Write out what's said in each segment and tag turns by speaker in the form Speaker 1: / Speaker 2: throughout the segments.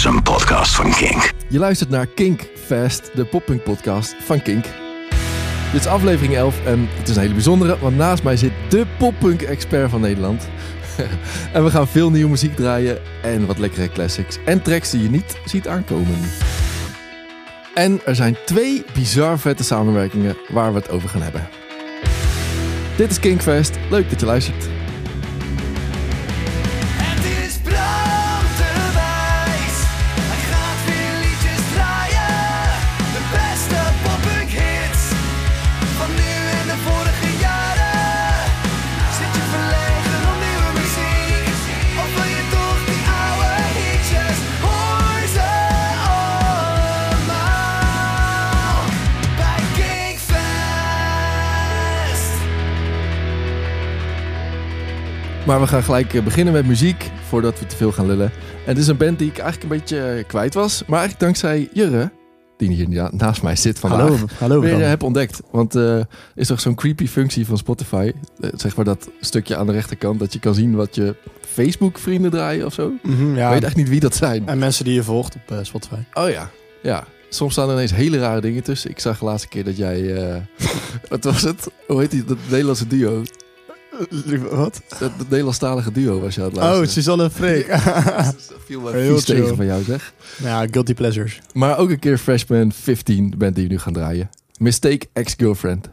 Speaker 1: is een podcast van Kink.
Speaker 2: Je luistert naar Kink Fest, de poppunk podcast van Kink. Dit is aflevering 11 en het is een hele bijzondere, want naast mij zit de poppunk expert van Nederland. en we gaan veel nieuwe muziek draaien en wat lekkere classics en tracks die je niet ziet aankomen. En er zijn twee bizar vette samenwerkingen waar we het over gaan hebben. Dit is Kinkfest, leuk dat je luistert. Maar we gaan gelijk eh, beginnen met muziek, voordat we te veel gaan lullen. En het is een band die ik eigenlijk een beetje eh, kwijt was. Maar eigenlijk dankzij Jurre, die hier na- naast mij zit vandaag,
Speaker 3: Hallo, hallo.
Speaker 2: weer
Speaker 3: Dan.
Speaker 2: eh, heb ontdekt. Want er is toch zo'n creepy functie van Spotify. zeg maar dat stukje aan de rechterkant, dat je kan zien wat je Facebook-vrienden draaien of zo.
Speaker 3: Mhm,
Speaker 2: Ik
Speaker 3: ja.
Speaker 2: weet echt niet wie dat zijn.
Speaker 3: En mensen die je volgt op Spotify.
Speaker 2: Oh ja, ja. Soms staan er ineens hele rare dingen tussen. Ik zag de laatste keer dat jij... wat was het? Hoe heet die? Dat Nederlandse duo.
Speaker 3: Wat?
Speaker 2: Dat, dat Nederlandstalige duo was je aan het
Speaker 3: Oh,
Speaker 2: luisteren.
Speaker 3: Suzanne en Freek.
Speaker 2: Dat viel wel
Speaker 3: Heel
Speaker 2: vies tegen van jou zeg.
Speaker 3: ja, guilty pleasures.
Speaker 2: Maar ook een keer Freshman 15, de band die we nu gaan draaien. Mistake Ex-Girlfriend.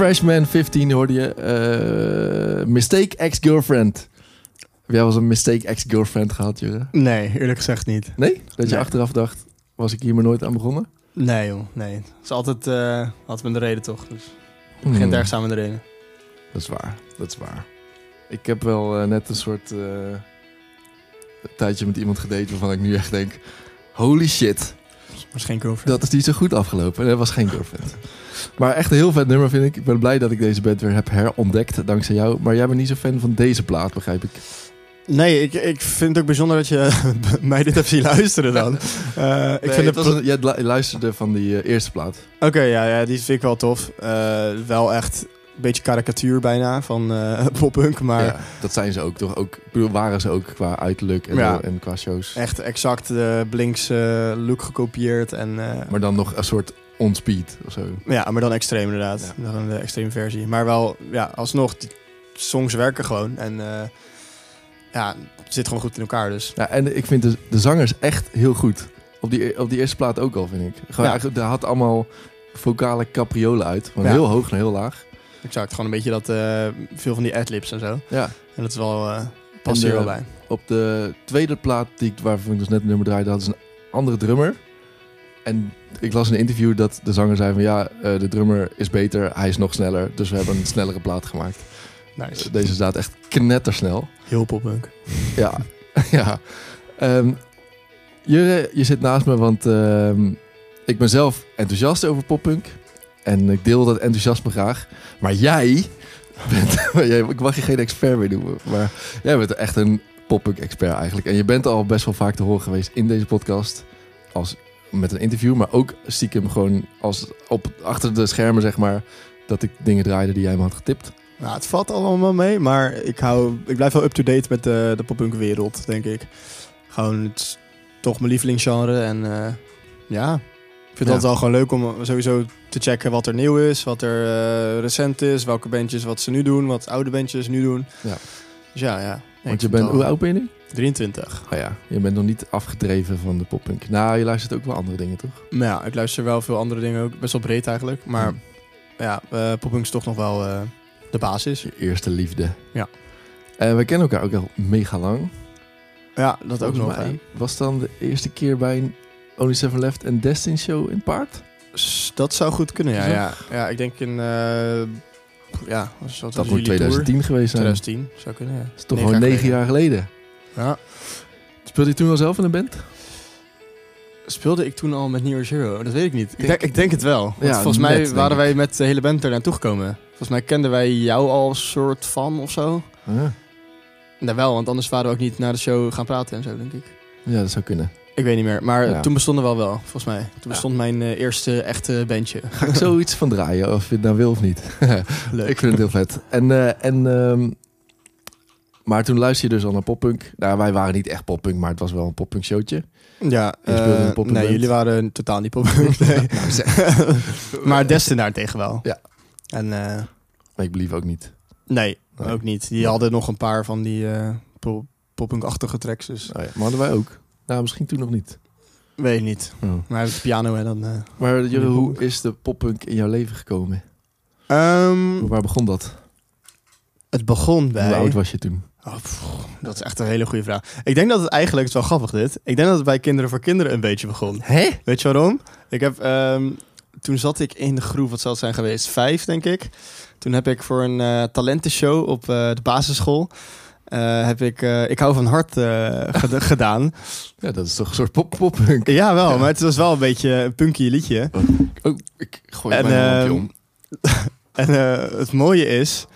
Speaker 4: Freshman 15 hoorde je. eh, mistake ex-girlfriend. Heb jij wel eens een mistake ex-girlfriend gehad, Jure?
Speaker 3: Nee, eerlijk gezegd niet.
Speaker 4: Nee? Dat je
Speaker 3: Nee.
Speaker 4: achteraf dacht, was ik hier maar nooit aan begonnen?
Speaker 3: Nee, joh. Nee. Het is altijd, eh altijd met de reden, toch? Dus het
Speaker 4: Hmm.
Speaker 3: begint ergens aan met de reden.
Speaker 4: Dat is waar, dat is waar. Ik heb wel eh, net een soort tijdje met iemand gedate waarvan ik nu echt denk... Holy shit,
Speaker 3: Maar is geen girlfriend.
Speaker 4: dat is niet zo goed afgelopen. Dat was geen girlfriend. Maar echt een heel vet nummer vind ik. Ik ben blij dat ik deze band weer heb herontdekt dankzij jou. Maar jij bent niet zo fan van deze plaat, begrijp ik.
Speaker 3: Nee, ik, ik vind het ook bijzonder dat je mij dit hebt zien luisteren dan. Eh, ik vind
Speaker 4: het een- jij lu- luisterde van die eh, eerste plaat.
Speaker 3: Oké, ja, ja, die vind ik wel tof. Eh, wel echt een beetje karikatuur bijna van eh poppunk, maar
Speaker 4: Ja, dat zijn ze ook toch? Ook, waren ze ook qua uiterlijk en,
Speaker 3: Ja.
Speaker 4: en qua shows.
Speaker 3: echt exact de Blinks look gekopieerd. En,
Speaker 4: Maar dan nog een soort on-speed of zo.
Speaker 3: Ja, maar dan extreem inderdaad. Dan een eh, extreme versie. Maar wel, ja, alsnog, die songs werken gewoon. En eh, ja, het zit gewoon goed in elkaar dus.
Speaker 4: Ja, en ik vind de, de zangers echt heel goed. Op die, op die eerste plaat ook al, vind ik. Gewoon,
Speaker 3: Ja.
Speaker 4: daar had allemaal vocale capriolen uit. Van
Speaker 3: Ja.
Speaker 4: heel hoog naar heel laag.
Speaker 3: Exact, gewoon een beetje dat, eh, veel van die adlibs en zo.
Speaker 4: Ja.
Speaker 3: En dat is wel, eh past hier
Speaker 4: de-
Speaker 3: wel bij.
Speaker 4: Op de tweede plaat, die ik, waarvan ik dus net een nummer draaide, hadden ze een andere drummer. En ik las in een interview dat de zanger zei van... Ja, eh, de drummer is beter, hij is nog sneller. Dus we hebben een snellere plaat gemaakt.
Speaker 3: Nice.
Speaker 4: Deze staat echt knettersnel.
Speaker 3: Heel poppunk.
Speaker 4: Ja, ja. Ehm, Jurre, je zit naast me, want ehm, ik ben zelf enthousiast over poppunk. En ik deel dat enthousiasme graag. Maar jij bent... jij- ik mag je geen expert meer noemen. Maar jij bent echt een poppunk-expert eigenlijk. En je bent al best wel vaak te horen geweest in deze podcast. Als, met een interview, maar ook stiekem gewoon als op, achter de schermen, zeg maar... dat ik dingen draaide die jij me had getipt.
Speaker 3: Nou, het valt allemaal mee, maar ik, hou, ik blijf wel up-to-date met de, de poppunk wereld, denk ik. Gewoon, het is toch mijn lievelingsgenre en eh, ja... Ik vind
Speaker 4: Ja.
Speaker 3: het altijd wel gewoon leuk om sowieso te checken wat er nieuw is, wat er eh, recent is, welke bandjes wat ze nu doen, wat oude bandjes nu doen.
Speaker 4: Ja.
Speaker 3: Dus ja, ja.
Speaker 4: Want je bent... Hoe oud ben je nu?
Speaker 3: 23.
Speaker 4: Oh ja, je bent nog niet afgedreven van de poppunk. Nou, je luistert ook wel andere dingen, toch?
Speaker 3: Maar ja, ik luister wel veel andere dingen ook. Best wel breed eigenlijk. Maar ja, eh poppunk is toch nog wel eh, de basis.
Speaker 4: Je eerste liefde.
Speaker 3: Ja.
Speaker 4: En we kennen elkaar ook al mega lang.
Speaker 3: Ja, dat ook nog.
Speaker 4: mij
Speaker 3: hè.
Speaker 4: Was dan de eerste keer bij een Only Seven Left en Destin show in Paard?
Speaker 3: Dat zou goed kunnen, ja. Ja, ja ik denk in... ja, was,
Speaker 4: Dat
Speaker 3: was
Speaker 4: moet
Speaker 3: jullie tour?
Speaker 4: 2010 geweest zijn.
Speaker 3: 2010, zou kunnen, ja.
Speaker 4: Dat is toch gewoon negen jaar geleden.
Speaker 3: Ja.
Speaker 4: Speelde je toen al zelf in een band?
Speaker 3: Speelde ik toen al met New Zero? Dat weet ik niet. Ik
Speaker 4: Denk-
Speaker 3: ik denk het wel. Want
Speaker 4: Ja,
Speaker 3: volgens mij waren wij met de hele band er naartoe gekomen. Volgens mij kenden wij jou al soort van of zo.
Speaker 4: Ja.
Speaker 3: Nou wel, want anders waren we ook niet naar de show gaan praten en zo, denk ik.
Speaker 4: ja, dat zou kunnen.
Speaker 3: Ik weet niet meer, maar
Speaker 4: Ja.
Speaker 3: toen bestonden we wel wel, volgens mij. Toen bestond mijn eh, eerste echte bandje.
Speaker 4: Ga ik zoiets van draaien, of je het nou wil of niet.
Speaker 3: Leuk.
Speaker 4: ik vind het heel vet. En, eh, en, ehm, maar toen luisterde je dus al naar poppunk. Nou, wij waren niet echt poppunk, maar het was wel een poppunk showtje.
Speaker 3: Ja,
Speaker 4: popperband.
Speaker 3: nee, jullie waren totaal niet poppunk. Nee.
Speaker 4: Nou,
Speaker 3: maar Destin daartegen wel.
Speaker 4: Ja.
Speaker 3: En
Speaker 4: Make Believe ook niet.
Speaker 3: nee,
Speaker 4: Nee.
Speaker 3: ook niet. Die hadden nog een paar van die po- poppunk-achtige tracks, dus
Speaker 4: Oh ja, maar hadden wij ook. Nou, misschien toen nog niet.
Speaker 3: weet ik niet.
Speaker 4: Oh.
Speaker 3: Maar de piano en dan... eh,
Speaker 4: Maar hoe is de poppunk in jouw leven gekomen?
Speaker 3: ehm,
Speaker 4: Waar begon dat?
Speaker 3: het begon bij...
Speaker 4: Hoe oud was je toen?
Speaker 3: Oh, pff, dat is echt een hele goede vraag. Ik denk dat het eigenlijk, het is wel grappig dit. Ik denk dat het bij Kinderen voor Kinderen een beetje begon.
Speaker 4: Hè?
Speaker 3: Weet je waarom? Ik heb, ehm, toen zat ik in de groep, wat zal het zijn geweest? Vijf, denk ik. Toen heb ik voor een eh, talentenshow op eh, de basisschool... eh, heb ik eh, Ik hou van hart eh, ged- gedaan.
Speaker 4: Ja, dat is toch een soort pop poppunk.
Speaker 3: Ja, wel.
Speaker 4: Ja.
Speaker 3: Maar het was wel een beetje een punky liedje.
Speaker 4: Oh, ik gooi
Speaker 3: En,
Speaker 4: mijn
Speaker 3: ehm,
Speaker 4: om.
Speaker 3: En het mooie is...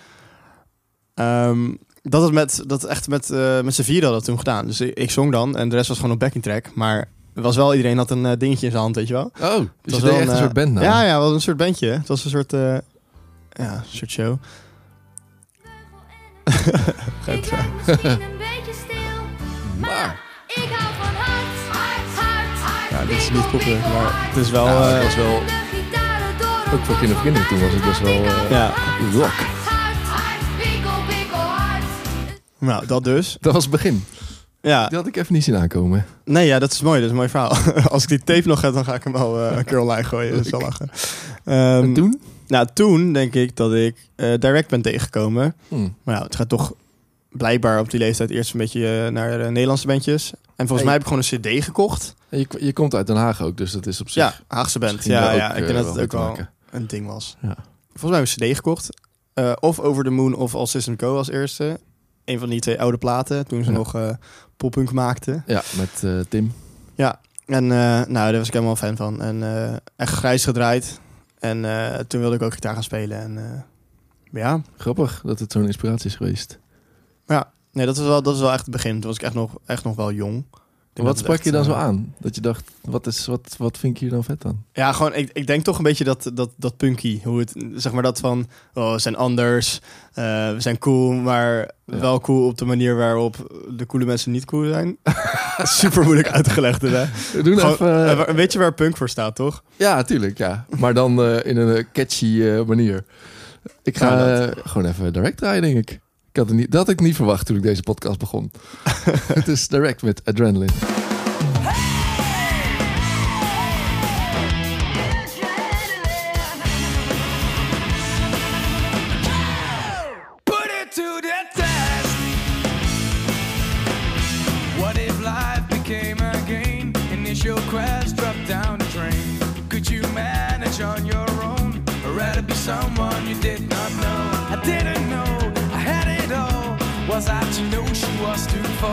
Speaker 3: ehm, dat het met, dat echt met, eh, met z'n vieren hadden we toen gedaan. Dus ik, ik zong dan en de rest was gewoon op backing track. Maar er was wel, iedereen had een dingetje in zijn hand, weet je wel.
Speaker 4: Oh, dus
Speaker 3: was wel
Speaker 4: echt
Speaker 3: een,
Speaker 4: een soort band nou.
Speaker 3: Ja, ja, wel een soort bandje. Het was een soort, ja, een soort show. Gaat
Speaker 5: een beetje stil,
Speaker 4: Maar,
Speaker 5: ik hou van hart, hart, hart.
Speaker 3: Ja, dit is niet populair, maar het is wel...
Speaker 4: Nou,
Speaker 3: eh,
Speaker 4: het was wel, ook voor kinderen toen was het best wel eh,
Speaker 3: ja,
Speaker 4: rock.
Speaker 3: Nou, dat dus.
Speaker 4: Dat was het begin.
Speaker 3: Ja,
Speaker 4: Die had ik even niet zien aankomen.
Speaker 3: nee, ja, dat is mooi. Dat is een mooi verhaal. Als ik die tape nog heb, dan ga ik hem wel eh, een keer online gooien. Dat is wel lachen. Ehm,
Speaker 4: En toen?
Speaker 3: Nou, toen denk ik dat ik eh, direct ben tegengekomen.
Speaker 4: Hm.
Speaker 3: Maar nou, het gaat toch blijkbaar op die leeftijd eerst een beetje eh, naar de Nederlandse bandjes. En volgens
Speaker 4: Hey.
Speaker 3: mij heb ik gewoon een cd gekocht.
Speaker 4: En Je, je komt uit Den Haag ook, dus dat is op zich...
Speaker 3: Ja, Haagse band. Ja, ja,
Speaker 4: ook,
Speaker 3: ik
Speaker 4: eh,
Speaker 3: denk dat het ook wel
Speaker 4: maken.
Speaker 3: een ding was.
Speaker 4: Ja.
Speaker 3: Volgens mij heb ik een cd gekocht. Of Over the Moon of All System Go als eerste. Een van die twee oude platen, toen ze
Speaker 4: Ja.
Speaker 3: nog eh poppunk maakten.
Speaker 4: Ja, met Tim.
Speaker 3: En eh, nou, daar was ik helemaal fan van. En echt grijs gedraaid. En eh, toen wilde ik ook gitaar gaan spelen. En eh, ja,
Speaker 4: Grappig dat het zo'n inspiratie is geweest.
Speaker 3: nee, dat was wel, dat was wel echt het begin. Toen was ik echt nog, echt nog wel jong.
Speaker 4: Wat sprak je dan zo
Speaker 3: eh,
Speaker 4: aan? Dat je dacht, wat, is, wat, wat vind ik hier dan vet aan?
Speaker 3: Ja, gewoon, ik, ik denk toch een beetje dat, dat, dat punky. Hoe het, zeg maar dat van, oh, we zijn anders. eh, we zijn cool, maar
Speaker 4: Ja.
Speaker 3: wel cool op de manier waarop de coole mensen niet cool zijn. Super moeilijk uitgelegd, hè?
Speaker 4: We doen
Speaker 3: Gewoon,
Speaker 4: even...
Speaker 3: eh, weet je waar punk voor staat, toch?
Speaker 4: Ja, tuurlijk, ja. Maar dan eh, in een catchy eh, manier. Ik ga
Speaker 3: Ja,
Speaker 4: gewoon even direct draaien, denk ik. Ik had het niet, dat had ik niet verwacht toen ik deze podcast begon. het is direct met Adrenaline.
Speaker 6: Was I to know she was too full?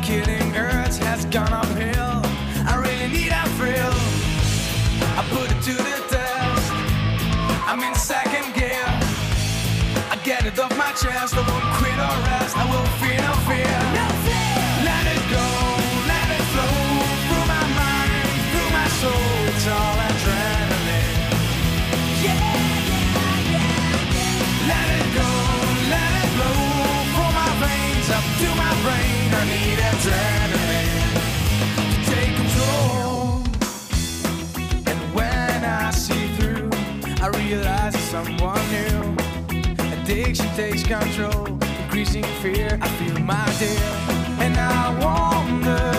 Speaker 6: Killing earth has gone uphill. I really need a thrill. I put it to the test. I'm in second gear. I get it off my chest, I won't quit or rest, I will control, And when I see through I realize someone new. Addiction takes control. Increasing fear. I feel my dear, and I wonder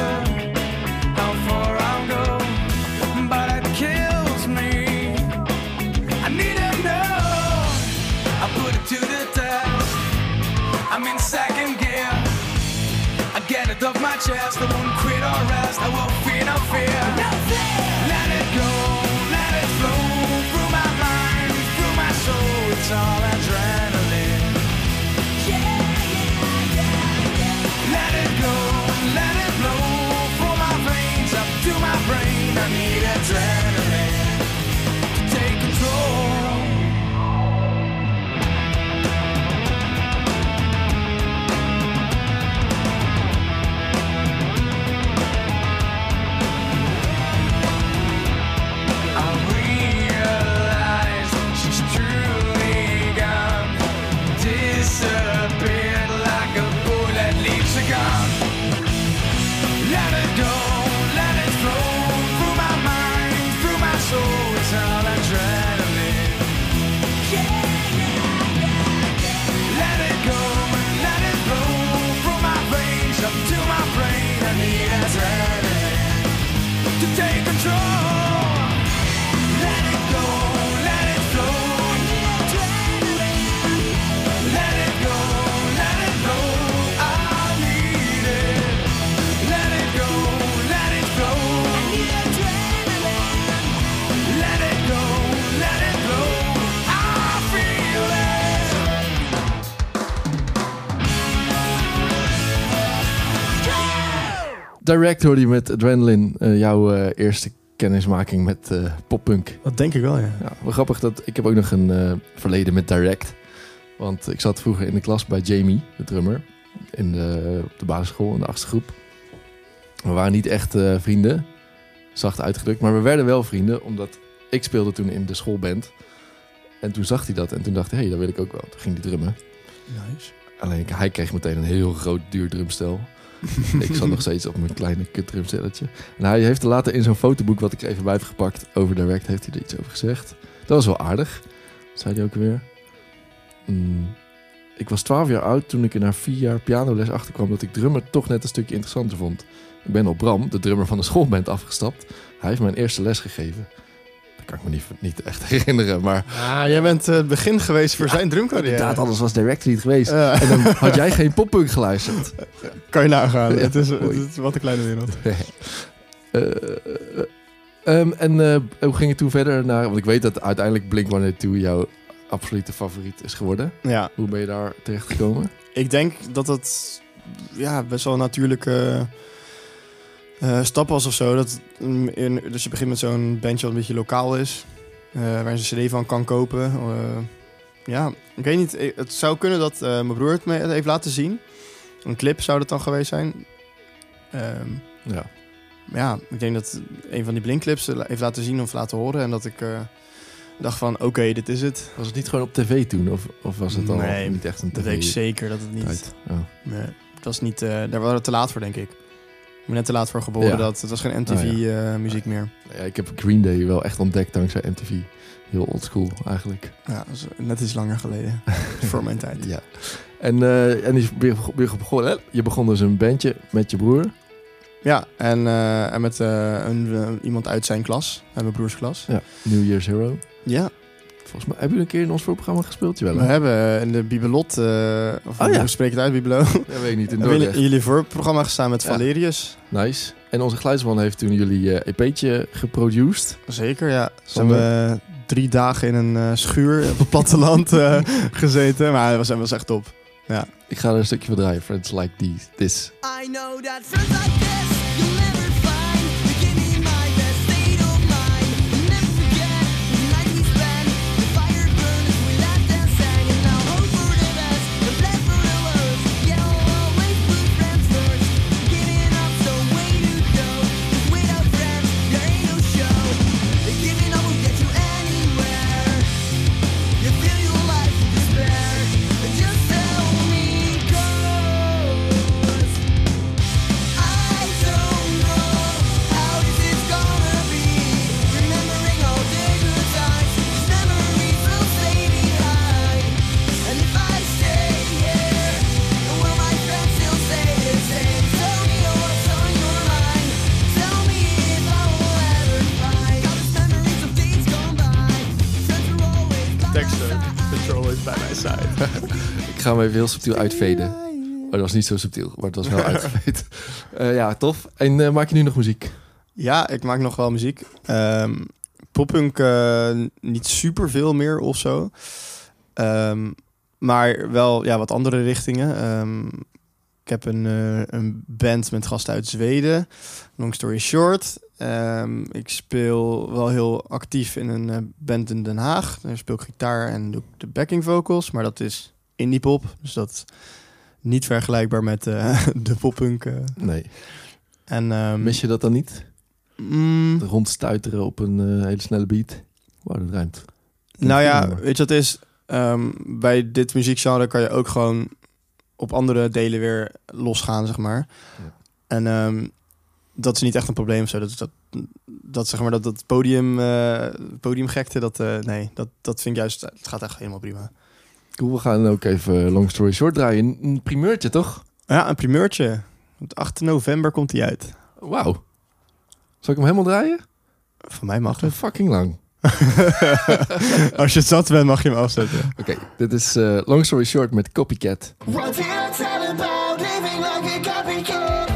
Speaker 6: off my chest. I won't quit or rest. I won't fear no fear. Let it go, let it flow through my mind, through my soul. It's all
Speaker 4: Direct hoorde je met Adrenaline eh, jouw eh, eerste kennismaking met eh, poppunk.
Speaker 3: Dat denk ik wel, ja.
Speaker 4: Ja, wel grappig dat ik heb ook nog een verleden met Direct. Want ik zat vroeger in de klas bij Jamie, de drummer, in de, op de basisschool in de achtste groep. We waren niet echt vrienden, zacht uitgedrukt, maar we werden wel vrienden omdat ik speelde toen in de schoolband. En toen zag hij dat en toen dacht hij, hé, hey, dat wil ik ook wel. Toen ging hij drummen.
Speaker 3: Nice.
Speaker 4: Alleen hij kreeg meteen een heel groot duur drumstel. ik zat nog steeds op mijn kleine kut drumstelletje. En hij heeft er later in zo'n fotoboek wat ik even bij heb gepakt over Direct, heeft hij er iets over gezegd. Dat was wel aardig. Zei hij ook weer? Mm, ik was 12 jaar oud toen ik er na vier jaar pianoles achterkwam dat ik drummen toch net een stukje interessanter vond. Ik ben op Bram, de drummer van de schoolband, afgestapt. Hij heeft mijn eerste les gegeven. Kan ik me niet, niet echt herinneren. Maar
Speaker 3: Ah, jij bent eh, het begin geweest voor zijn drumcarrière.
Speaker 4: inderdaad, alles was directly niet geweest. En dan had jij geen poppunk geluisterd.
Speaker 3: Kan je nagaan.
Speaker 4: Ja,
Speaker 3: het, is, het
Speaker 4: mooi.
Speaker 3: is wat een kleine wereld.
Speaker 4: Eh, ehm, en eh, hoe ging het toen verder naar... Want ik weet dat uiteindelijk Blink-182 jouw absolute favoriet is geworden.
Speaker 3: Ja,
Speaker 4: Hoe ben je daar terecht gekomen?
Speaker 3: ik denk dat het ja, best wel een natuurlijke eh, stap was of zo. Dat, in, dus je begint met zo'n bandje wat een beetje lokaal is. eh, waar je een cd van kan kopen. Eh, ja, ik weet niet. Het zou kunnen dat mijn broer het me heeft laten zien. Een clip zou dat dan geweest zijn. Ehm,
Speaker 4: Ja.
Speaker 3: Ja, ik denk dat een van die Blink-clips heeft laten zien of laten horen. En dat ik dacht van, oké, dit is het.
Speaker 4: Was het niet gewoon op tv toen? Of, of was het al
Speaker 3: Nee,
Speaker 4: niet echt een
Speaker 3: Dat
Speaker 4: tv
Speaker 3: weet ik zeker dat het niet...
Speaker 4: Oh.
Speaker 3: Nee, het was niet... daar waren we te laat voor, denk ik. Ik ben net te laat voor geboren.
Speaker 4: Ja.
Speaker 3: Dat, het was geen
Speaker 4: Oh,
Speaker 3: MTV-muziek eh, meer.
Speaker 4: Ja, ik heb Green Day wel echt ontdekt dankzij MTV. Heel oldschool eigenlijk.
Speaker 3: Ja, dat is net iets langer geleden. voor mijn tijd.
Speaker 4: Ja. En, eh, en je, begon, je begon dus een bandje met je broer.
Speaker 3: Ja, en, eh, en met een, iemand uit zijn klas. Uit mijn broers klas.
Speaker 4: Ja. New Year's Hero.
Speaker 3: Ja,
Speaker 4: Volgens mij hebben jullie een keer in ons voorprogramma gespeeld? Jawel,
Speaker 3: we hebben in de Bibelot... eh of
Speaker 4: Oh, ja.
Speaker 3: hoe spreek ik het uit, Bibelo?
Speaker 4: Ja, weet ik niet. In
Speaker 3: Hebben jullie
Speaker 4: Dordrecht.
Speaker 3: in jullie voorprogramma gestaan met
Speaker 4: Ja.
Speaker 3: Valerius.
Speaker 4: Nice. En onze geluidsman heeft toen jullie eh, EP'tje geproduced.
Speaker 3: Zeker, ja. Ze hebben eh, drie dagen in een eh, schuur op het platteland eh, gezeten. Maar het was, was echt top.
Speaker 4: Ik ga er een stukje van draaien. Friends like these. This.
Speaker 2: I know that friends like this
Speaker 4: Ik ga hem even heel subtiel uitveden. Oh, dat was niet zo subtiel, maar het was wel uitgeveed. Eh, ja, tof. En eh, maak je nu nog muziek?
Speaker 3: Ja, ik maak nog wel muziek. Ehm poppunk eh, niet super veel meer of zo. Ehm, maar wel ja, wat andere richtingen. Ehm, ik heb een, een band met gasten uit Zweden. Long story short. Ik speel wel heel actief in een band in Den Haag. Daar speel ik gitaar en doe ik de backing vocals. Maar dat is indie pop. Dus dat niet vergelijkbaar met eh, de poppunk. eh.
Speaker 4: Nee.
Speaker 3: En, ehm,
Speaker 4: Mis je dat dan niet?
Speaker 3: mm,
Speaker 4: Rondstuiteren op een eh, hele snelle beat? Wauw, dat ruimt.
Speaker 3: Nou ja, weet je wat is? Ehm, bij dit muziekgenre kan je ook gewoon op andere delen weer losgaan, zeg maar.
Speaker 4: Ja.
Speaker 3: En ehm, dat is niet echt een probleem of zo. Dat, dat, dat zeg maar dat, dat podium, podiumgekte, dat, nee, dat, dat vind ik juist, het gaat echt helemaal prima.
Speaker 4: Cool, we gaan ook even eh, Long Story Short draaien. Een- primeurtje, toch?
Speaker 3: Ja, een primeurtje. Op 8 november komt hij uit.
Speaker 4: Wauw. Zal ik hem helemaal draaien?
Speaker 3: Van mij mag het.
Speaker 4: fucking lang.
Speaker 3: Als je het zat bent, mag je hem afzetten.
Speaker 4: Oké, dit is eh, Long Story Short met Copycat.
Speaker 2: What did I tell about living like a copycat?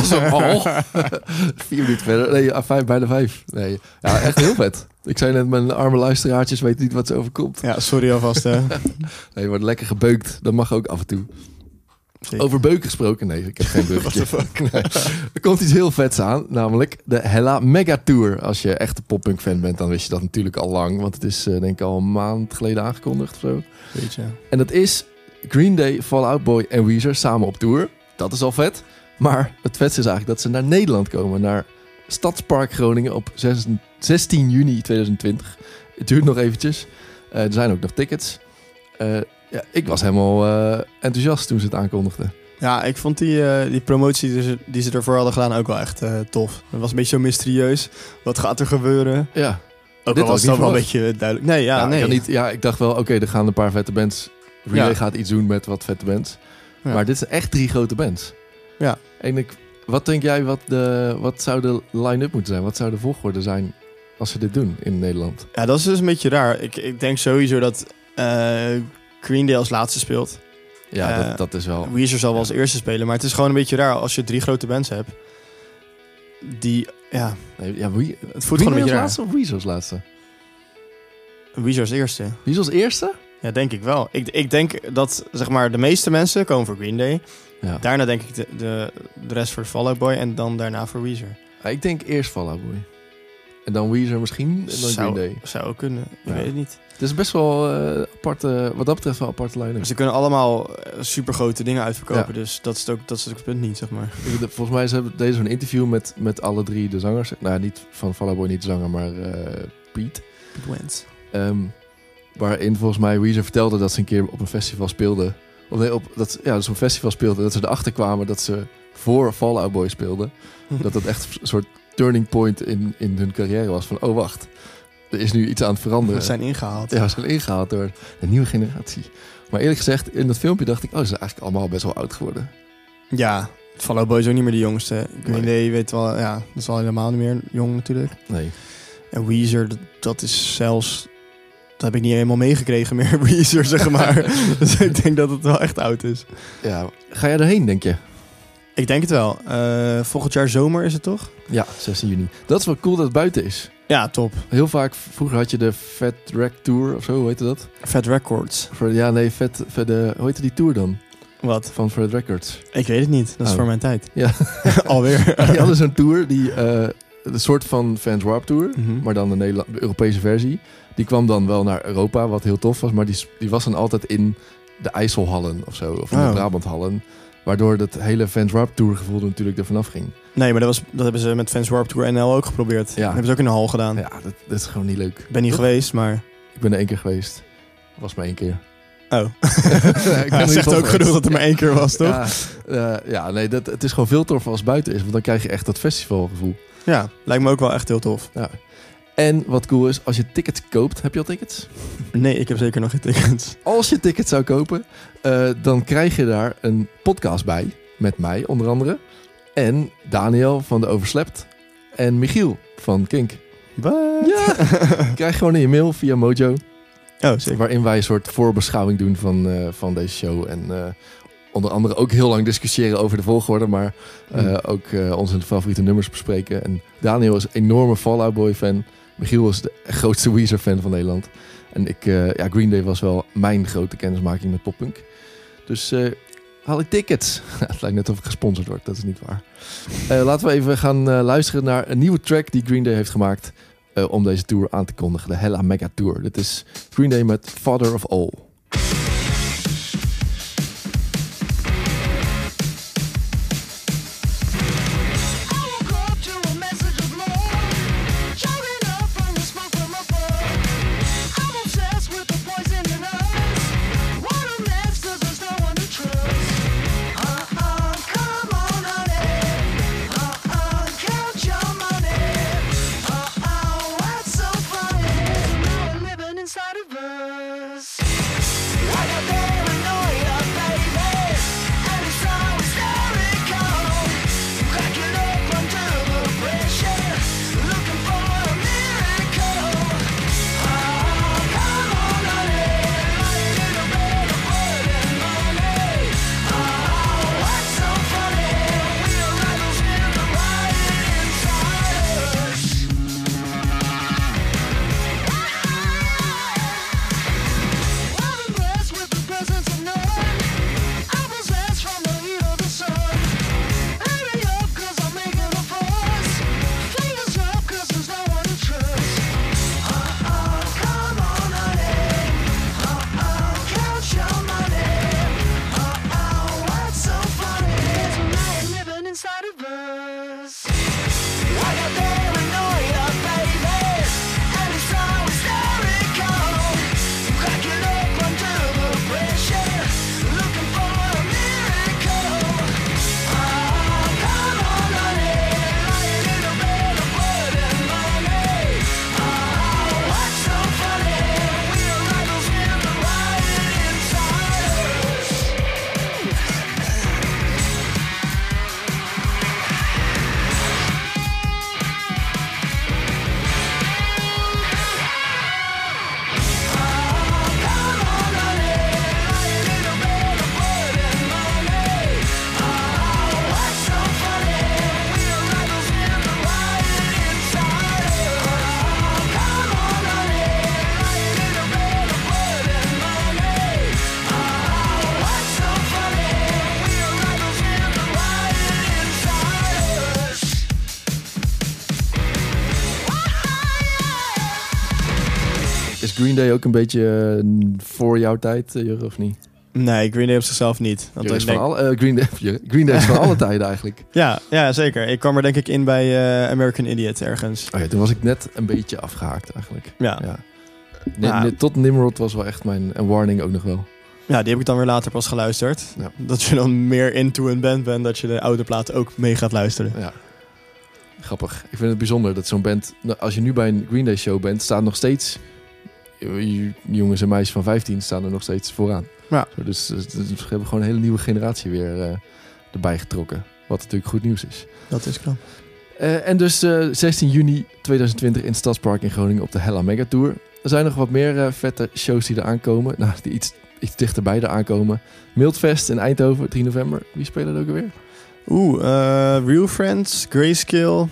Speaker 3: Was hem al.
Speaker 4: Vier minuten verder. Nee, vijf, bijna vijf. Nee, ja, echt heel vet. Ik zei net, mijn arme luisteraartjes weten niet wat ze overkomt.
Speaker 3: Ja, sorry alvast. hè.
Speaker 4: Nee, je wordt lekker gebeukt. Dat mag ook af en toe.
Speaker 3: Zeker.
Speaker 4: Over beuken gesproken? Nee, ik heb geen beugje. Nee. Er komt iets heel vets aan, namelijk de Hella Mega Tour. Als je echt een poppunk fan bent, dan wist je dat natuurlijk al lang. Want het is eh, denk ik al een maand geleden aangekondigd of zo.
Speaker 3: Weet je.
Speaker 4: En dat is Green Day, Fall Out Boy en Weezer samen op tour. Dat is al vet. Maar het vetste is eigenlijk dat ze naar Nederland komen. Naar Stadspark Groningen op 6 16 juni 2020. Het duurt nog eventjes. Eh, er zijn ook nog tickets. Eh, ja, ik was helemaal eh, enthousiast toen ze het aankondigden.
Speaker 3: Ja, ik vond die, die promotie die ze, die ze ervoor hadden gedaan ook wel echt tof. Het was een beetje zo mysterieus. Wat gaat er gebeuren?
Speaker 4: Ja,
Speaker 3: Ook
Speaker 4: Dit
Speaker 3: al
Speaker 4: was
Speaker 3: het wel een beetje duidelijk. Nee, ja,
Speaker 4: ja,
Speaker 3: nee.
Speaker 4: ik, niet, ja, ik dacht wel, oké, er gaan een paar vette bands. Relay
Speaker 3: Ja.
Speaker 4: gaat iets doen met wat vette bands.
Speaker 3: Ja.
Speaker 4: Maar dit zijn echt drie grote bands.
Speaker 3: Ja.
Speaker 4: En ik, wat denk jij, wat, de, wat zou de line-up moeten zijn? Wat zou de volgorde zijn als ze dit doen in Nederland?
Speaker 3: Ja, dat is dus een beetje raar. Ik, ik denk sowieso dat eh, Green Day als laatste speelt.
Speaker 4: Ja,
Speaker 3: Eh,
Speaker 4: dat, dat is wel...
Speaker 3: Weezer zal wel als eerste spelen. Maar het is gewoon een beetje raar als je drie grote bands hebt. Die, ja,
Speaker 4: Nee, ja, wie,
Speaker 3: het voelt gewoon een beetje raar.
Speaker 4: laatste of Weezer als laatste?
Speaker 3: Weezer als eerste.
Speaker 4: Is als eerste?
Speaker 3: Ja, denk ik wel. Ik, ik denk dat zeg maar, de meeste mensen komen voor Green Day.
Speaker 4: Ja.
Speaker 3: Daarna denk ik de, de, de rest voor Fall Out Boy. En dan daarna voor Weezer.
Speaker 4: Ah, ik denk eerst Fall Out Boy. En dan Weezer misschien. En dan Green
Speaker 3: Zou,
Speaker 4: Day.
Speaker 3: zou ook kunnen. Ik
Speaker 4: Ja.
Speaker 3: weet het niet.
Speaker 4: Het is best wel eh aparte, wat dat betreft wel aparte line-up.
Speaker 3: Ze kunnen allemaal super grote dingen uitverkopen. Dus dat is, het ook, dat is ook het punt niet, zeg maar.
Speaker 4: Volgens mij ze deze een interview met, met alle drie de zangers. Nou, niet van Fall Out Boy, niet de zanger, maar eh Piet.
Speaker 3: Wentz.
Speaker 4: Ehm, waarin volgens mij Weezer vertelde dat ze een keer op een festival speelden. Nee, op, dat, ja, een festival speelden. Dat ze erachter kwamen dat ze voor Fall Out Boy speelden. dat dat echt een soort turning point in, in hun carrière was. Van, oh wacht, er is nu iets aan het veranderen.
Speaker 3: We zijn ingehaald.
Speaker 4: Ja, ze zijn ingehaald door de nieuwe generatie. Maar eerlijk gezegd, in dat filmpje dacht ik... oh, ze zijn eigenlijk allemaal best wel oud geworden.
Speaker 3: Ja, Fall Out Boy is ook niet meer de jongste. Green
Speaker 4: Nee.
Speaker 3: Day weet wel, ja, dat is al helemaal niet meer jong natuurlijk.
Speaker 4: Nee.
Speaker 3: En Weezer, dat, dat is zelfs... Dat heb ik niet helemaal meegekregen meer, Weezer, zeg maar. dus ik denk dat het wel echt oud is.
Speaker 4: Ja, ga jij erheen, denk je?
Speaker 3: Ik denk het wel. Eh, volgend jaar zomer is het toch?
Speaker 4: Ja, 16 juni. Dat is wel cool dat het buiten is.
Speaker 3: Ja, top.
Speaker 4: Heel vaak, vroeger had je de Fat Rack Tour of zo, hoe heette dat?
Speaker 3: Fat Records.
Speaker 4: Voor, ja, nee, Fat, Fat de, hoe heette die tour dan?
Speaker 3: Wat?
Speaker 4: Van Fred Records.
Speaker 3: Ik weet het niet. Dat is
Speaker 4: Oh.
Speaker 3: voor mijn tijd.
Speaker 4: Ja.
Speaker 3: Alweer.
Speaker 4: Die hadden zo'n tour, die, eh een soort van Fans Warp Tour,
Speaker 3: Mhm.
Speaker 4: maar dan de, Nederla- de Europese versie. Die kwam dan wel naar Europa, wat heel tof was, maar die, die was dan altijd in de IJsselhallen of zo, of in
Speaker 3: Oh.
Speaker 4: de Brabanthallen. Waardoor dat hele Fans Warp Tour gevoel er natuurlijk er vanaf ging.
Speaker 3: Nee, maar dat, was, dat hebben ze met Fans Warp Tour NL ook geprobeerd.
Speaker 4: Ja.
Speaker 3: Dat hebben ze ook in de hal gedaan.
Speaker 4: Ja, dat, dat is gewoon niet leuk.
Speaker 3: Ik ben niet
Speaker 4: Toch?
Speaker 3: geweest, maar...
Speaker 4: Ik ben er één keer geweest. Was maar één keer.
Speaker 3: Oh.
Speaker 4: ik
Speaker 3: zegt ook
Speaker 4: geweest.
Speaker 3: genoeg dat er maar één keer was, toch?
Speaker 4: Ja, eh, ja nee, dat, het is gewoon veel toffer als het buiten is. Want dan krijg je echt dat festivalgevoel.
Speaker 3: Ja, lijkt me ook wel echt heel tof.
Speaker 4: Ja. En wat cool is, als je tickets koopt, heb je al tickets?
Speaker 3: Nee, ik heb zeker nog geen tickets.
Speaker 4: Als je tickets zou kopen, eh, dan krijg je daar een podcast bij. Met mij onder andere. En Daniel van de Overslept. En Michiel van Kink.
Speaker 3: Wat?
Speaker 4: Ja, krijg gewoon in je mail via Mojo.
Speaker 3: Oh, zeker.
Speaker 4: Waarin wij een soort voorbeschouwing doen van, eh, van deze show. En eh, onder andere ook heel lang discussiëren over de volgorde. Maar eh,
Speaker 3: Mm.
Speaker 4: ook eh, onze favoriete nummers bespreken. En Daniel is een enorme Fall Out Boy fan. Michiel is de grootste Weezer fan van Nederland. En ik, eh, ja, Green Day was wel mijn grote kennismaking met poppunk. Dus eh, haal ik tickets. Het lijkt net of ik gesponsord word, dat is niet waar. Eh, laten we even gaan eh, luisteren naar een nieuwe track die Green Day heeft gemaakt. eh, om deze tour aan te kondigen. De Hella Mega Tour. Dit is Green Day met Father of All. Green Day ook een beetje eh, voor jouw tijd, eh, Jurre, of niet?
Speaker 3: Nee, Green Day op zichzelf niet. Want
Speaker 4: is van alle, eh, Green, Day, Green Day is van alle tijden eigenlijk.
Speaker 3: ja, ja, zeker. Ik kwam er denk ik in bij American Idiot ergens.
Speaker 4: Oh ja, toen was ik net een beetje afgehaakt eigenlijk.
Speaker 3: Ja.
Speaker 4: Ja. Tot Nimrod was wel echt mijn... En Warning ook nog wel.
Speaker 3: ja, die heb ik dan weer later pas geluisterd.
Speaker 4: Ja.
Speaker 3: Dat je dan meer into een band bent, dat je de oude platen ook mee gaat luisteren.
Speaker 4: Ja. Grappig. Ik vind het bijzonder dat zo'n band... nou, Als je nu bij een Green Day show bent, staan nog steeds... eh, Jongens en meisjes van 15 staan er nog steeds vooraan.
Speaker 3: Ja.
Speaker 4: Zo, Dus, we hebben gewoon een hele nieuwe generatie weer eh, erbij getrokken. Wat natuurlijk goed nieuws is.
Speaker 3: Dat is knap.
Speaker 4: Eh, en dus eh, 16 juni 2020 in het Stadspark in Groningen op de Hella Mega Tour. Er zijn nog wat meer eh, vette shows die er aankomen. Nou, die iets, iets dichterbij er aankomen. Mildfest in Eindhoven, 3 november. Wie spelen er ook alweer?
Speaker 3: Oeh, eh, Real Friends, Grayscale.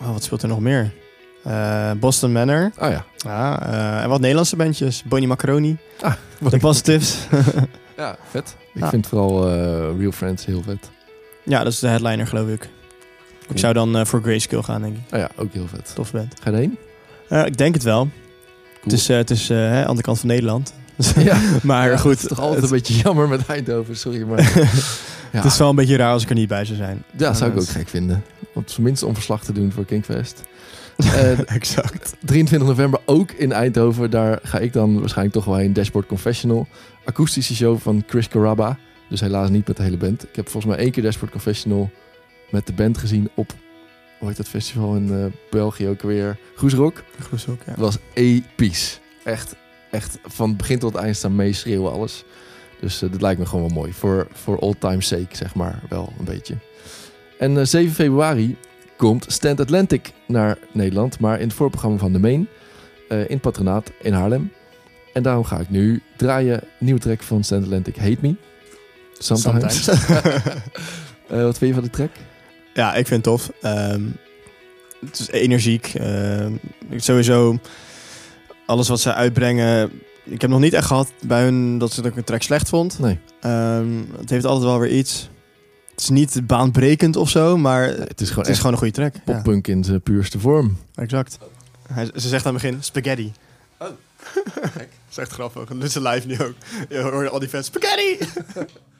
Speaker 3: Oh, wat speelt er nog meer? Eh, Boston Manor.
Speaker 4: Ah ja.
Speaker 3: Ja, eh, en wat Nederlandse bandjes. Bonnie Macaroni.
Speaker 4: Ah,
Speaker 3: The Positives.
Speaker 4: Ja, vet. Ik
Speaker 3: Ja.
Speaker 4: vind vooral eh, Real Friends heel vet.
Speaker 3: ja, dat is de headliner geloof ik. Ik zou dan voor Grayscale gaan, denk ik.
Speaker 4: Ah ja, ook heel vet.
Speaker 3: Tof band.
Speaker 4: Ga je erheen?
Speaker 3: Eh, ik denk het wel. Het is, het is hè, aan de andere kant van Nederland.
Speaker 4: Ja.
Speaker 3: maar
Speaker 4: Ja,
Speaker 3: goed.
Speaker 4: Het is toch altijd
Speaker 3: het,
Speaker 4: een beetje jammer met Eindhoven, sorry. Maar
Speaker 3: het is wel een beetje raar als ik er niet bij zou zijn.
Speaker 4: ja zou ik ook gek vinden. Om tenminste om verslag te doen voor Kinkfest. Eh,
Speaker 3: exact.
Speaker 4: 23 november ook in Eindhoven. Daar ga ik dan waarschijnlijk toch wel heen. Dashboard Confessional. Akoestische show van Chris Caraba. Dus helaas niet met de hele band. Ik heb volgens mij één keer Dashboard Confessional met de band gezien op... Hoe heet dat festival in eh, België ook weer? Goesrock.
Speaker 3: Groes ook, ja.
Speaker 4: Was episch. Echt, echt van begin tot eind staan meeschreeuwen alles. Dus eh, dat lijkt me gewoon wel mooi. Voor, voor old time's sake, zeg maar, wel een beetje. En eh, 7 februari komt Stand Atlantic naar Nederland. Maar in het voorprogramma van de Main. eh, in het patronaat in Haarlem. En daarom ga ik nu draaien. Nieuwe track van Stand Atlantic, Hate Me. Sometimes. Eh, wat vind je van de track?
Speaker 3: Ja, ik vind het tof. Ehm, het is energiek. Ehm, sowieso, alles wat ze uitbrengen. Ik heb nog niet echt gehad bij hun dat ze dat ik een track slecht vond.
Speaker 4: Nee.
Speaker 3: Ehm, het heeft altijd wel weer iets. Het is niet baanbrekend of zo, maar
Speaker 4: Het is gewoon
Speaker 3: het is gewoon een goede track. Ja,
Speaker 4: poppunk in zijn puurste vorm.
Speaker 3: exact. Hij, ze zegt aan het begin spaghetti. Oh, gek. Dat is echt grappig. Dit is live nu ook. Je hoort al die fans spaghetti.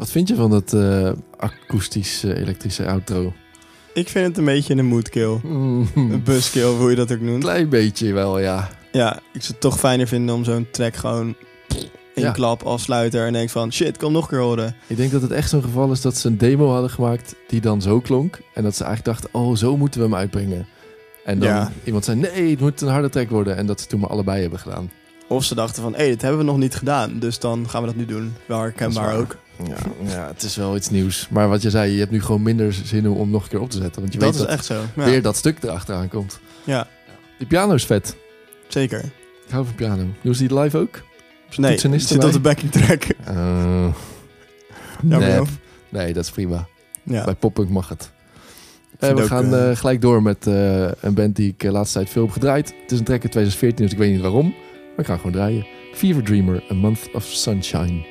Speaker 2: Wat vind je van dat eh akoestisch eh, elektrische outro?
Speaker 3: Ik vind het een beetje een moodkill.
Speaker 2: Mm,
Speaker 3: Een buskill, hoe je dat ook noemt.
Speaker 2: klein beetje wel, ja.
Speaker 3: Ja, ik zou het toch fijner vinden om zo'n track gewoon in
Speaker 2: Ja.
Speaker 3: klap afsluiten en denk van shit, kom nog een keer horen.
Speaker 2: Ik denk dat het echt zo'n geval is dat ze een demo hadden gemaakt die dan zo klonk. En dat ze eigenlijk dachten, oh, zo moeten we hem uitbrengen. En dan
Speaker 3: Ja.
Speaker 2: iemand zei, nee, het moet een harde track worden. En dat ze toen maar allebei hebben gedaan.
Speaker 3: Of ze dachten van hé, dit hebben we nog niet gedaan, dus dan gaan we dat nu doen. Wel herkenbaar ook.
Speaker 2: Ja, ja, het is wel iets nieuws. Maar wat je zei, je hebt nu gewoon minder zin om nog een keer op te zetten. Want je
Speaker 3: Dat
Speaker 2: weet
Speaker 3: is
Speaker 2: dat
Speaker 3: echt zo. Ja,
Speaker 2: weer dat stuk erachteraan komt.
Speaker 3: ja
Speaker 2: Die piano is vet.
Speaker 3: zeker.
Speaker 2: Ik hou van piano. Doen ze die live ook?
Speaker 3: Nee, zit op de backing track.
Speaker 2: Eh,
Speaker 3: Jammer,
Speaker 2: nep.
Speaker 3: joh.
Speaker 2: Nee, dat is prima.
Speaker 3: Ja.
Speaker 2: Bij poppunk mag het. En we
Speaker 3: ook,
Speaker 2: gaan
Speaker 3: eh,
Speaker 2: eh, gelijk door met eh, een band die ik de laatste tijd veel heb gedraaid. Het is een track uit 2014, dus ik weet niet waarom. Maar ik ga gewoon draaien. Fever Dreamer, A Month of Sunshine.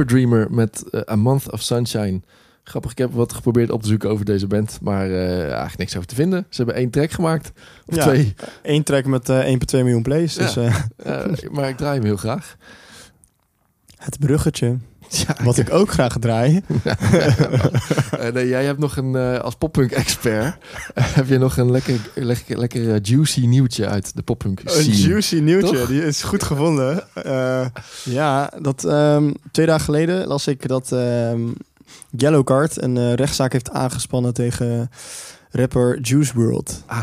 Speaker 4: Fever Dreamer met eh, A Month of Sunshine. Grappig, ik heb wat geprobeerd op te zoeken over deze band, maar eh, eigenlijk niks over te vinden. Ze hebben één track gemaakt, of
Speaker 3: Ja.
Speaker 4: twee,
Speaker 3: Eén track met eh 1,2 miljoen plays. Dus eh,
Speaker 4: Eh, maar ik draai hem heel graag.
Speaker 3: het bruggetje.
Speaker 4: Ja,
Speaker 3: Wat ik ook graag draai.
Speaker 4: Eh, nee, jij hebt nog een, eh, als poppunk-expert, heb je nog een lekker, lekker, lekker eh, juicy nieuwtje uit de poppunk
Speaker 3: Een
Speaker 4: scene.
Speaker 3: juicy nieuwtje,
Speaker 4: Toch?
Speaker 3: die is goed gevonden. Eh, ja, dat, ehm, twee dagen geleden las ik dat ehm Yellowcard een eh, rechtszaak heeft aangespannen tegen rapper Juice WRLD.
Speaker 4: Ah.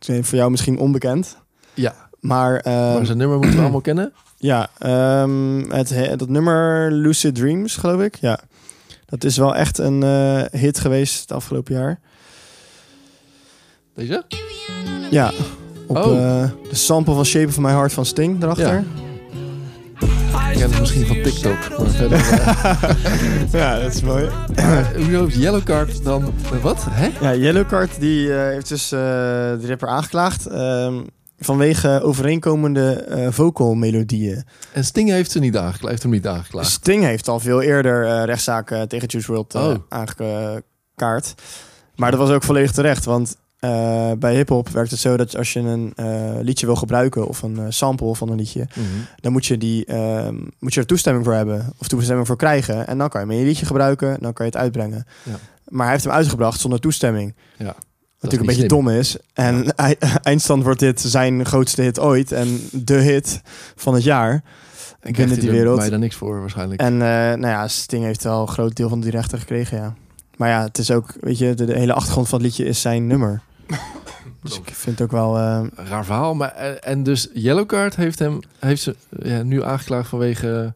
Speaker 3: Voor jou misschien onbekend.
Speaker 4: Ja,
Speaker 3: Maar, ehm,
Speaker 4: maar zijn nummer moeten we allemaal kennen.
Speaker 3: Ja, ehm, het, he- dat nummer Lucid Dreams, geloof ik. Ja, dat is wel echt een eh, hit geweest het afgelopen jaar.
Speaker 4: Deze?
Speaker 3: Ja, op
Speaker 4: Oh.
Speaker 3: eh, de sample van Shape of My Heart van Sting erachter.
Speaker 4: Ja. Ik ken het misschien van TikTok, maar verder... eh,
Speaker 3: ja dat is mooi.
Speaker 4: maar hoezo heeft Yellowcard dan... wat? Hè?
Speaker 3: Ja, Yellowcard die eh, heeft dus de rapper aangeklaagd ehm, vanwege overeenkomende eh vocal melodieën.
Speaker 4: En Sting heeft ze niet aangeklaagd. Heeft hem niet aangeklaagd.
Speaker 3: Sting heeft al veel eerder eh, rechtszaken tegen Juice WRLD eh
Speaker 4: Oh.
Speaker 3: aangekaart. Maar dat was ook volledig terecht, want bij hip-hop werkt het zo dat als je een liedje wil gebruiken of een sample van een liedje,
Speaker 4: Mhm.
Speaker 3: dan moet je, die, ehm, moet je er toestemming voor hebben of toestemming voor krijgen. En dan kan je hem in je liedje gebruiken en dan kan je het uitbrengen.
Speaker 4: Ja.
Speaker 3: Maar hij heeft hem uitgebracht zonder toestemming.
Speaker 4: Ja.
Speaker 3: Natuurlijk een beetje
Speaker 4: slim.
Speaker 3: dom is. En ei- eindstand wordt dit zijn grootste hit ooit. En de hit van het jaar.
Speaker 4: En
Speaker 3: binnen die
Speaker 4: er
Speaker 3: wereld.
Speaker 4: mij daar niks voor waarschijnlijk.
Speaker 3: En eh, nou ja, Sting heeft wel een groot deel van die rechten gekregen, ja. Maar ja, het is ook, weet je, de, de hele achtergrond van het liedje is zijn nummer. Dus ik vind het ook wel... eh,
Speaker 4: Raar verhaal. Maar, en, en dus Yellowcard heeft hem heeft ze ja, nu aangeklaagd vanwege...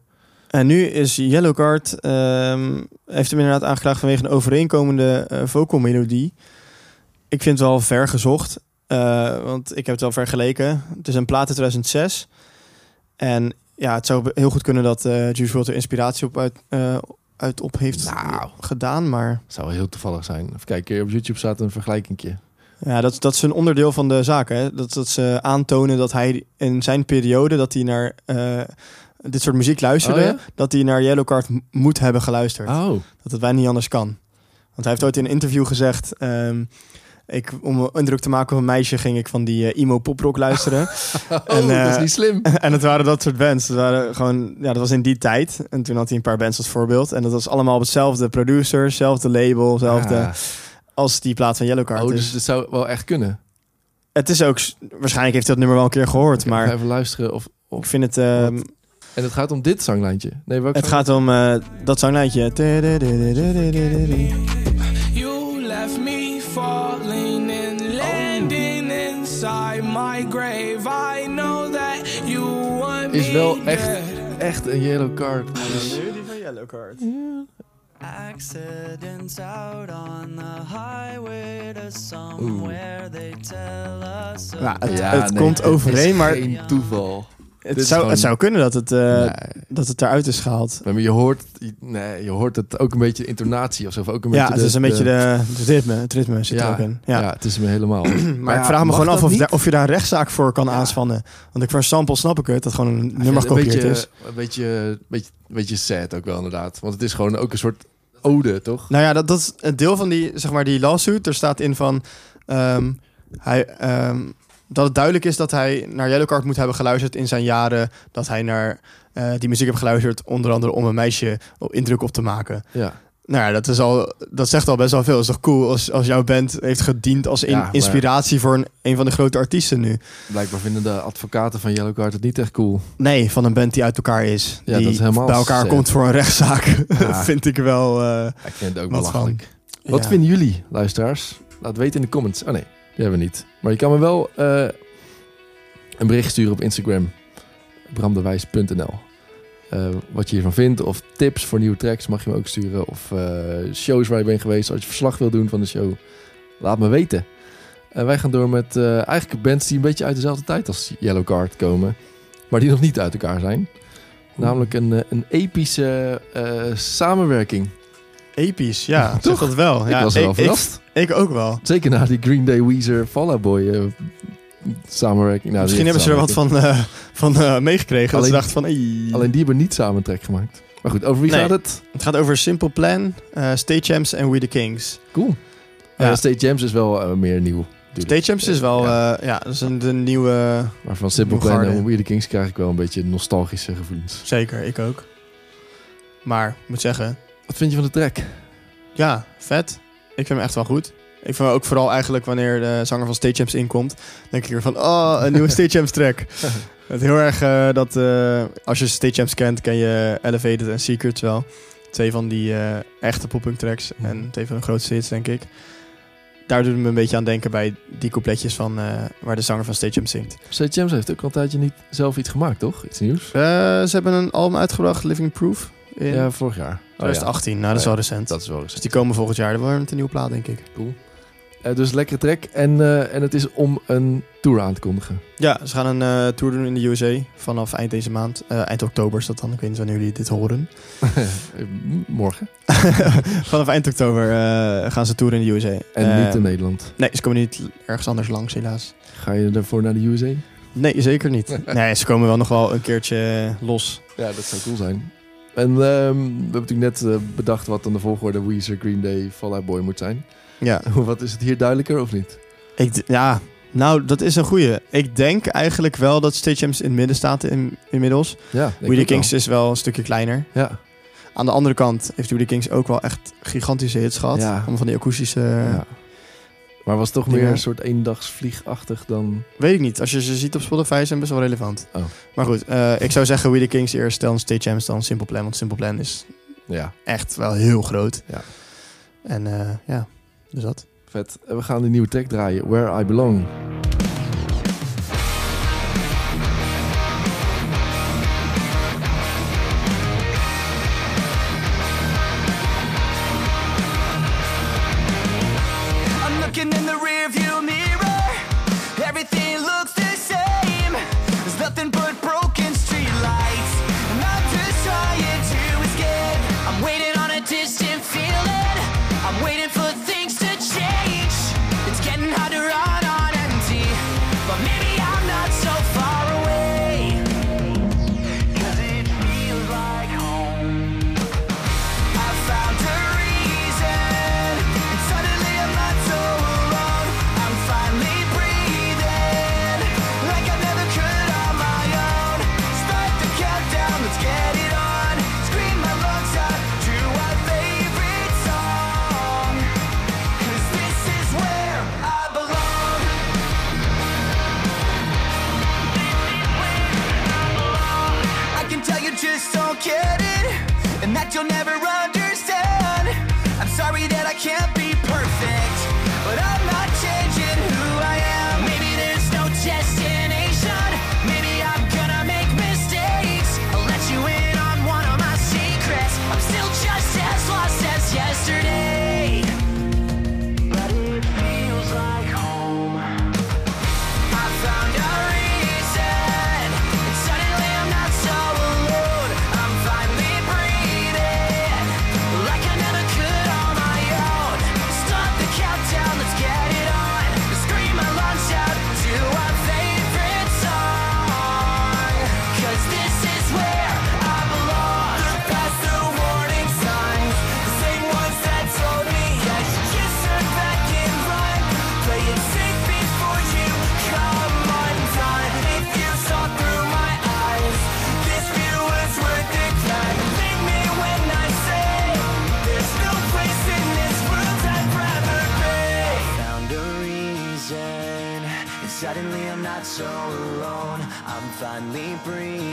Speaker 3: En nu is Yellowcard, ehm heeft hem inderdaad aangeklaagd vanwege een overeenkomende eh vocal melodie. Ik vind het wel ver gezocht, eh, want ik heb het wel vergeleken. Het is een plaat uit 2006. En ja, het zou heel goed kunnen dat eh Juice WRLD er inspiratie op uit, eh, uit op heeft
Speaker 4: Nou.
Speaker 3: gedaan. Maar
Speaker 4: zou heel toevallig zijn. Even kijken, op YouTube staat een vergelijkingje.
Speaker 3: ja, dat, dat is een onderdeel van de zaak. Hè? Dat, dat ze aantonen dat hij in zijn periode dat hij naar dit soort muziek luisterde,
Speaker 4: Oh ja?
Speaker 3: dat hij naar Yellowcard m- moet hebben geluisterd.
Speaker 4: Oh,
Speaker 3: Dat het wij niet anders kan. Want hij heeft ooit in een interview gezegd... ehm, ik, om een indruk te maken op een meisje ging ik van die eh, emo poprock luisteren.
Speaker 4: oh
Speaker 3: En,
Speaker 4: dat is
Speaker 3: eh,
Speaker 4: niet slim.
Speaker 3: en het waren dat soort bands. Dat, waren gewoon, ja, dat was in die tijd. En toen had hij een paar bands als voorbeeld. En dat was allemaal op hetzelfde producer, hetzelfde label, hetzelfde
Speaker 4: Ah.
Speaker 3: als die plaat van Yellowcard.
Speaker 4: Oh,
Speaker 3: Dus
Speaker 4: dus het zou wel echt kunnen.
Speaker 3: het is ook... Waarschijnlijk heeft hij dat nummer wel een keer gehoord.
Speaker 4: Ik
Speaker 3: Maar
Speaker 4: even luisteren. Of,
Speaker 3: ik
Speaker 4: of,
Speaker 3: vind het... ehm,
Speaker 4: en het gaat om dit zanglijntje. Nee, welk
Speaker 3: het gaat om eh, dat zanglijntje.
Speaker 4: Is wel echt, echt een Yellowcard. Dus,
Speaker 3: Die van Yellowcard.
Speaker 2: Accidents out on the highway to somewhere they tell us.
Speaker 3: Ja, het,
Speaker 4: ja,
Speaker 3: het
Speaker 4: nee,
Speaker 3: komt
Speaker 4: is
Speaker 3: overeen, maar
Speaker 4: geen toeval.
Speaker 3: Het zou,
Speaker 4: gewoon-
Speaker 3: het zou kunnen dat het, eh,
Speaker 4: Nee.
Speaker 3: dat het eruit is gehaald.
Speaker 4: Maar je hoort, nee, je hoort het ook een beetje intonatie of zo. of Ook een
Speaker 3: Ja,
Speaker 4: beetje
Speaker 3: het is een beetje de, het ritme. Het ritme zit er
Speaker 4: ja,
Speaker 3: ook in.
Speaker 4: ja.
Speaker 3: Ja.
Speaker 4: het is hem helemaal.
Speaker 3: Maar
Speaker 4: ja,
Speaker 3: ik vraag me gewoon af of, daar- of je daar een rechtszaak voor kan aanspannen. Want ik voor een sample snap ik het, dat gewoon een nummer
Speaker 4: een
Speaker 3: gekopieerd
Speaker 4: beetje,
Speaker 3: is.
Speaker 4: Een beetje, beetje, beetje sad ook wel inderdaad. Want het is gewoon ook een soort ode, toch?
Speaker 3: Nou ja, dat, dat is een deel van die, zeg maar, die lawsuit. Er staat in van... ehm, hij, ehm, dat het duidelijk is dat hij naar Yellowcard moet hebben geluisterd in zijn jaren. Dat hij naar eh, die muziek heeft geluisterd, onder andere om een meisje op indruk op te maken.
Speaker 4: Ja.
Speaker 3: Nou ja, dat, is al, dat zegt al best wel veel. Het is toch cool als, als jouw band heeft gediend als in-
Speaker 4: Ja, maar-
Speaker 3: inspiratie voor een, een van de grote artiesten nu.
Speaker 4: Blijkbaar vinden de advocaten van Yellowcard het niet echt cool.
Speaker 3: Nee, van een band die uit elkaar is.
Speaker 4: Ja,
Speaker 3: die
Speaker 4: dat is helemaal
Speaker 3: bij elkaar komt voor een rechtszaak.
Speaker 4: Ja.
Speaker 3: vind ik wel... eh,
Speaker 4: Ik vind het ook
Speaker 3: Wat
Speaker 4: belachelijk.
Speaker 3: van?
Speaker 4: Wat
Speaker 3: ja.
Speaker 4: vinden jullie, luisteraars? Laat weten in de comments. Oh nee, hebben we niet. Maar je kan me wel eh, een bericht sturen op Instagram. bramdewijs.nl Eh, Wat je hiervan vindt. Of tips voor nieuwe tracks mag je me ook sturen. Of eh, shows waar je bent geweest. Als je verslag wil doen van de show. Laat me weten. En wij gaan door met eigenlijk bands die een beetje uit dezelfde tijd als Yellowcard komen. Maar die nog niet uit elkaar zijn. Namelijk een, een epische samenwerking.
Speaker 3: Episch, ja.
Speaker 4: Toch?
Speaker 3: Dat wel. Ja,
Speaker 4: ik was wel
Speaker 3: ik,
Speaker 4: verrast.
Speaker 3: ik ook wel.
Speaker 4: Zeker na die Green Day Weezer Fall Out Boy eh, samenwerking. Nou,
Speaker 3: Misschien hebben ze er wat van, eh, van eh, meegekregen. dat
Speaker 4: Alleen-
Speaker 3: ze dachten van...
Speaker 4: Alleen die hebben niet samen een track gemaakt. Maar goed, over wie
Speaker 3: Nee.
Speaker 4: gaat het?
Speaker 3: Het gaat over Simple Plan, State Champs en We The Kings.
Speaker 4: Cool.
Speaker 3: Ja.
Speaker 4: State Jams is wel meer nieuw.
Speaker 3: State Champs is wel,
Speaker 4: Ja.
Speaker 3: ja, dat is een, de nieuwe...
Speaker 4: Maar van Simple Plan en We The Kings krijg ik wel een beetje nostalgische gevoelens.
Speaker 3: Zeker, ik ook. Maar, ik moet zeggen,
Speaker 4: Wat vind je van de track?
Speaker 3: ja, vet. Ik vind hem echt wel goed. Ik vind hem ook vooral eigenlijk wanneer de zanger van State Champs inkomt, denk ik weer van, oh, een nieuwe State Champs track. Het heel erg eh, dat, eh, als je State Champs kent, ken je Elevated en Secrets wel. Twee van die eh, echte poppunk tracks
Speaker 4: Mhm.
Speaker 3: en twee van de grootste hits, denk ik. Daar doet het me een beetje aan denken bij die coupletjes van waar de zanger van State Champs zingt.
Speaker 4: State Jams heeft ook al een tijdje niet zelf iets gemaakt, toch? Iets nieuws?
Speaker 3: Ze hebben een album uitgebracht, Living Proof, in
Speaker 4: Ja, vorig jaar. Oh, ja.
Speaker 3: 2018. Nou, dat is wel recent.
Speaker 4: Dat is wel
Speaker 3: Dus
Speaker 4: eens.
Speaker 3: die komen volgend jaar. Dat wordt een nieuwe plaat, denk ik.
Speaker 4: Eh, dus lekkere track. En, eh, en het is om een tour aan te kondigen.
Speaker 3: Ja, ze gaan een eh, tour doen in de USA vanaf eind deze maand. Eind oktober is dat dan. Ik weet niet wanneer jullie dit horen.
Speaker 4: Morgen.
Speaker 3: vanaf eind oktober gaan ze toeren in de USA.
Speaker 4: En niet in Nederland.
Speaker 3: Nee, ze komen niet ergens anders langs, helaas.
Speaker 4: Ga je ervoor naar de USA?
Speaker 3: Nee, zeker niet. Nee, ze komen wel nog wel een keertje los.
Speaker 4: Ja, dat zou cool zijn. En ehm, we hebben natuurlijk net eh, bedacht wat dan de volgorde Weezer, Green Day, Fall Out Boy moet zijn.
Speaker 3: Ja,
Speaker 4: wat is het hier duidelijker of niet?
Speaker 3: ik, ja, nou, dat is een goeie. Ik denk eigenlijk wel dat State Champs in het midden staat in, inmiddels.
Speaker 4: Ja,
Speaker 3: We The Kings is wel een stukje kleiner.
Speaker 4: Ja,
Speaker 3: Aan de andere kant heeft We The Kings ook wel echt gigantische hits gehad.
Speaker 4: Ja.
Speaker 3: Allemaal van die akoestische...
Speaker 4: ja. Maar was toch meer een soort eendagsvliegachtig dan...
Speaker 3: Weet ik niet. Als je ze ziet op Spotify zijn best wel relevant.
Speaker 4: Oh.
Speaker 3: Maar goed, eh, ik zou zeggen We The Kings eerst, dan State Champs, dan Simple Plan. Want Simple Plan is
Speaker 4: Ja,
Speaker 3: echt wel heel groot.
Speaker 4: Ja.
Speaker 3: En eh, ja, dus dat.
Speaker 4: vet. We gaan de nieuwe track draaien, Where I Belong.
Speaker 2: Just don't get it, and that you'll never understand. I'm sorry that I can't breathe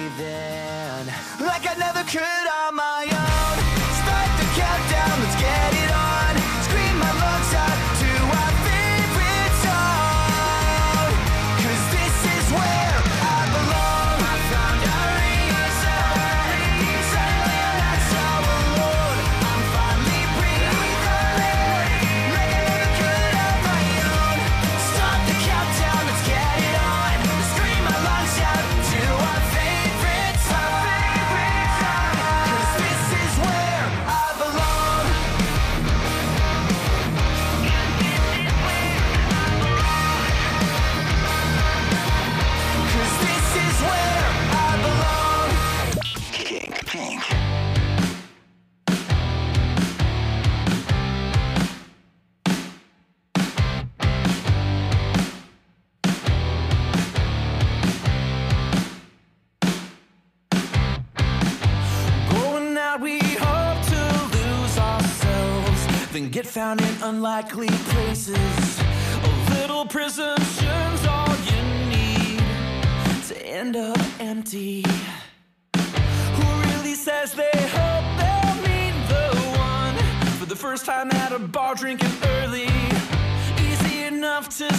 Speaker 2: found in unlikely places. A Little presumptions, all you need to end up empty. Who really says they hope they'll meet the one for the first time at a bar drinking early? Easy enough to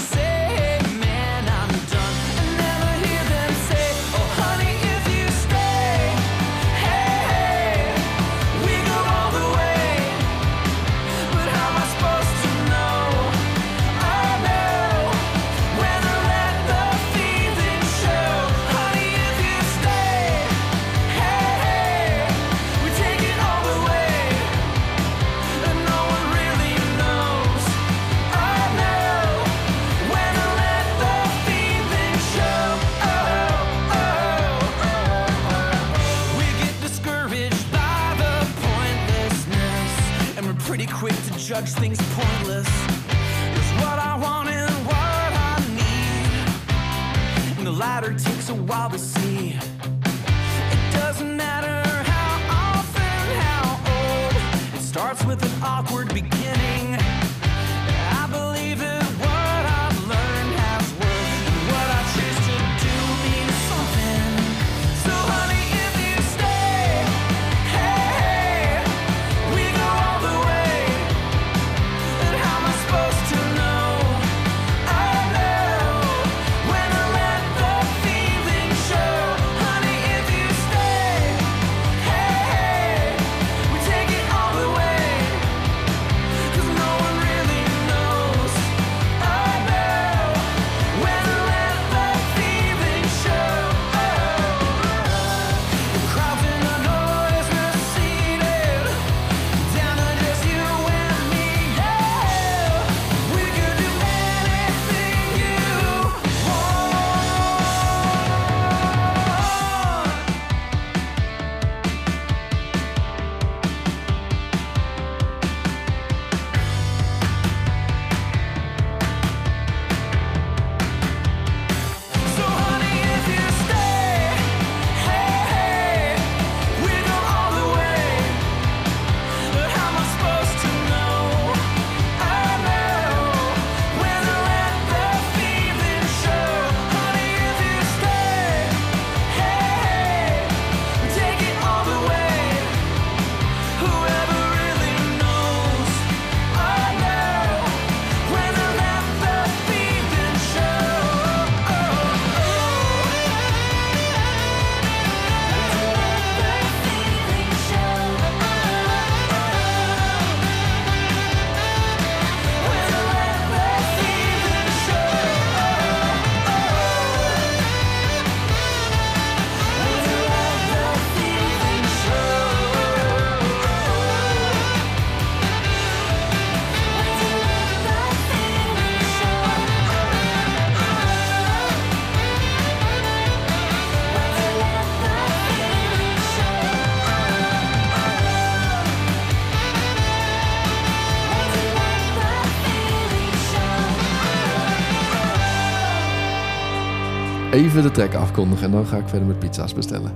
Speaker 4: Even de track afkondigen en dan ga ik verder met pizza's bestellen.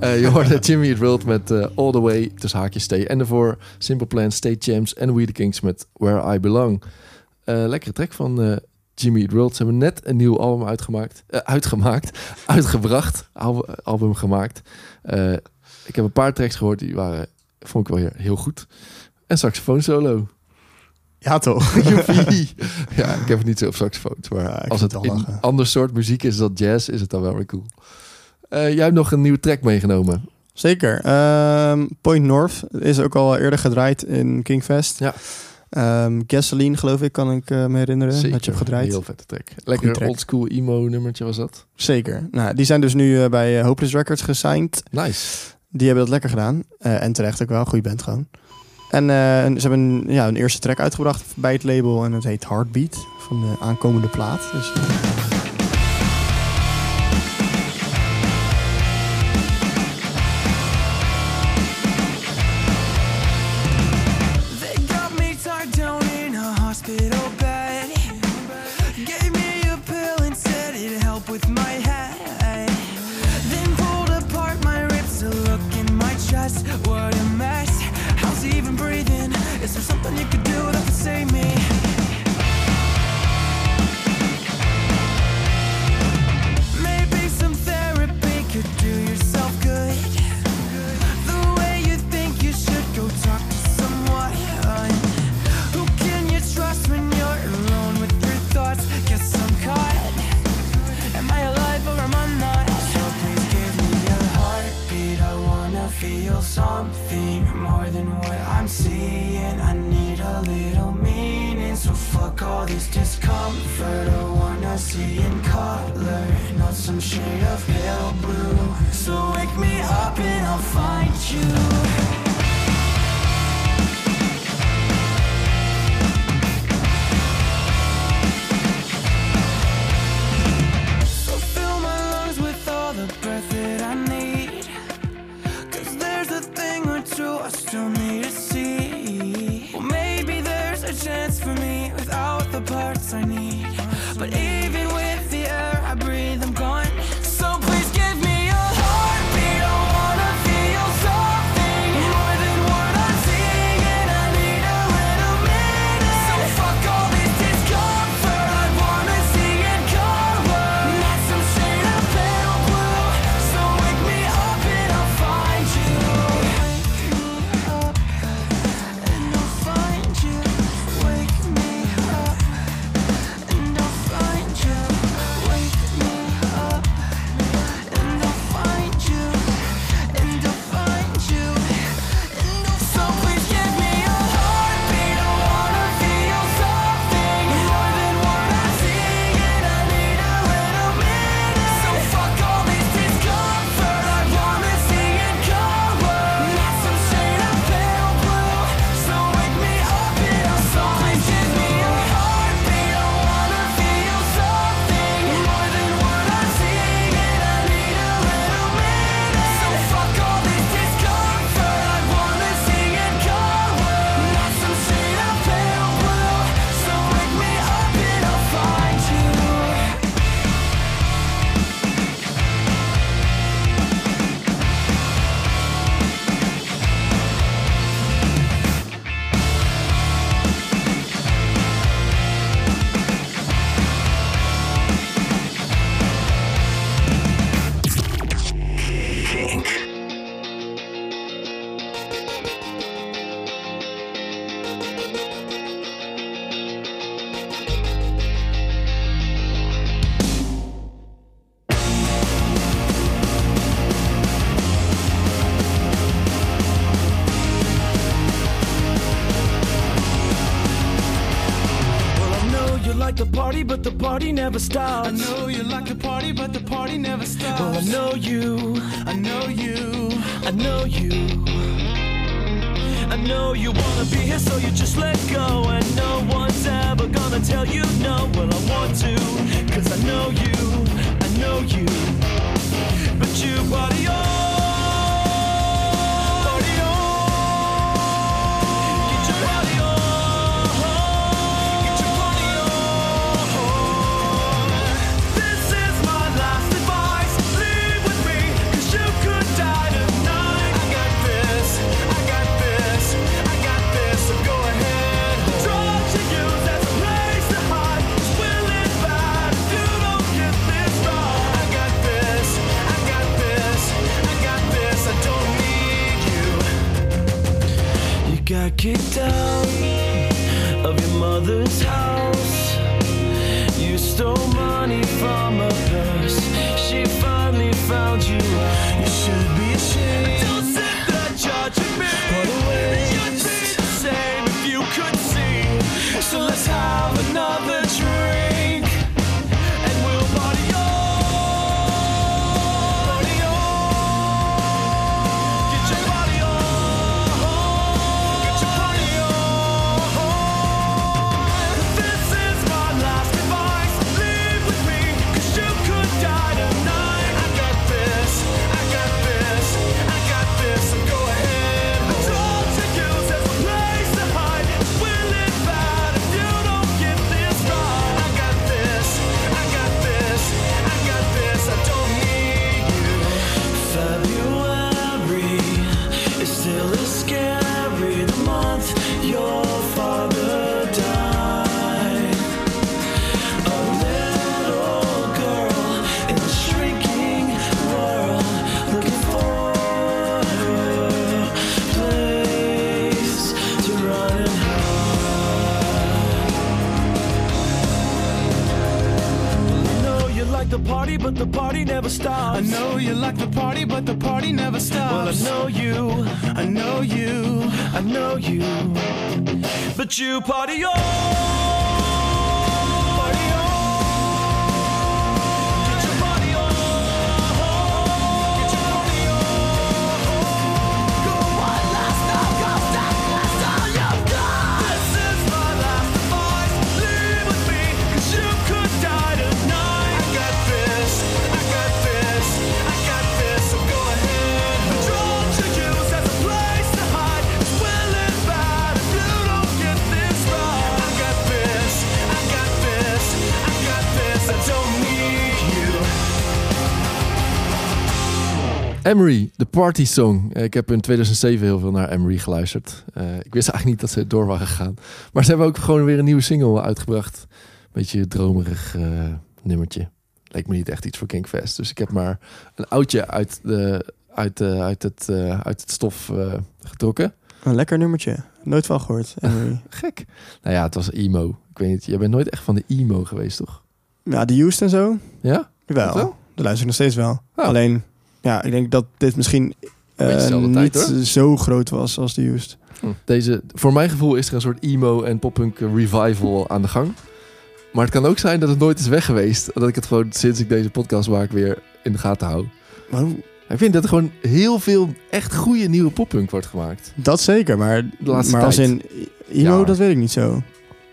Speaker 4: Eh, je hoorde Jimmy Eat World met eh, All The Way, tussen haakjes Stay. En daarvoor Simple Plan, State Champs en We The Kings met Where I Belong. Eh, lekkere track van Jimmy Eat World. Ze hebben net een nieuw album uitgemaakt. uitgemaakt. Uitgebracht. Album, album gemaakt. Ik heb een paar tracks gehoord die waren, vond ik wel heel goed. En saxofoon solo.
Speaker 3: Ja, toch?
Speaker 4: Ja, ik heb het niet zo op saxofoons. Maar
Speaker 3: Ja,
Speaker 4: als het
Speaker 3: lachen.
Speaker 4: ander soort muziek is dan jazz, is het dan wel weer cool. Eh, jij hebt nog een nieuwe track meegenomen.
Speaker 3: Zeker. Ehm, Point North is ook al eerder gedraaid in Kingfest.
Speaker 4: Ja.
Speaker 3: Ehm, Gasoline, geloof ik, kan ik eh, me herinneren.
Speaker 4: Zeker.
Speaker 3: Dat je hebt gedraaid.
Speaker 4: Heel vette track. Lekker oldschool emo nummertje was dat.
Speaker 3: Zeker. Nou, die zijn dus nu eh, bij Hopeless Records gesigned.
Speaker 4: Nice.
Speaker 3: Die hebben dat lekker gedaan. En terecht ook wel. Goeie band gewoon. En eh, ze hebben een, ja, een eerste track uitgebracht bij het label. En het heet Heartbeat. Van de aankomende plaat. Dus,
Speaker 2: feel something more than what I'm seeing. I need a little meaning So fuck all this discomfort. I wanna see in color Not some shade of pale blue. So wake me up and I'll find you. never.
Speaker 6: I know you like to party, but the party never stops.
Speaker 2: Oh, I know you.
Speaker 6: I know you.
Speaker 2: I know you. I know you wanna be here, so you just let go. And no one's ever gonna tell you no. Well, I want to, cause I know you. I know you. But you party on. got kicked out of your mother's house. You stole money from her purse. She. The party
Speaker 6: never stops. I know you like the party, but the party never stops. Well, I know you, I know you, I know you. But you party on.
Speaker 4: Emery, de party song. Eh, Ik heb in 2007 heel veel naar Emery geluisterd. Eh, ik wist eigenlijk niet dat ze door waren gegaan. Maar ze hebben ook gewoon weer een nieuwe single uitgebracht. Beetje dromerig eh, nummertje. Leek me niet echt iets voor Kinkfest. Dus ik heb maar een oudje uit, de, uit, eh, uit, het, uit het stof getrokken.
Speaker 3: Een lekker nummertje. Nooit van gehoord. Emery.
Speaker 4: Gek. Nou ja, het was emo. Ik weet niet, jij bent nooit echt van de emo geweest, toch?
Speaker 3: ja, de Used en zo.
Speaker 4: Ja? Wel?
Speaker 3: Dat luister ik nog steeds wel.
Speaker 4: Oh.
Speaker 3: Alleen, ja, ik denk dat dit misschien eh,
Speaker 4: tijd,
Speaker 3: niet zo groot was als de Used.
Speaker 4: Deze, voor mijn gevoel is er een soort emo en poppunk revival aan de gang. Maar het kan ook zijn dat het nooit is weg geweest. Dat ik het gewoon sinds ik deze podcast maak weer in de gaten hou.
Speaker 3: Maar hoe-
Speaker 4: Ik vind dat er gewoon heel veel echt goede nieuwe poppunk wordt gemaakt.
Speaker 3: dat zeker, maar,
Speaker 4: De laatste
Speaker 3: maar als
Speaker 4: tijd.
Speaker 3: in emo,
Speaker 4: Ja.
Speaker 3: dat weet ik niet zo.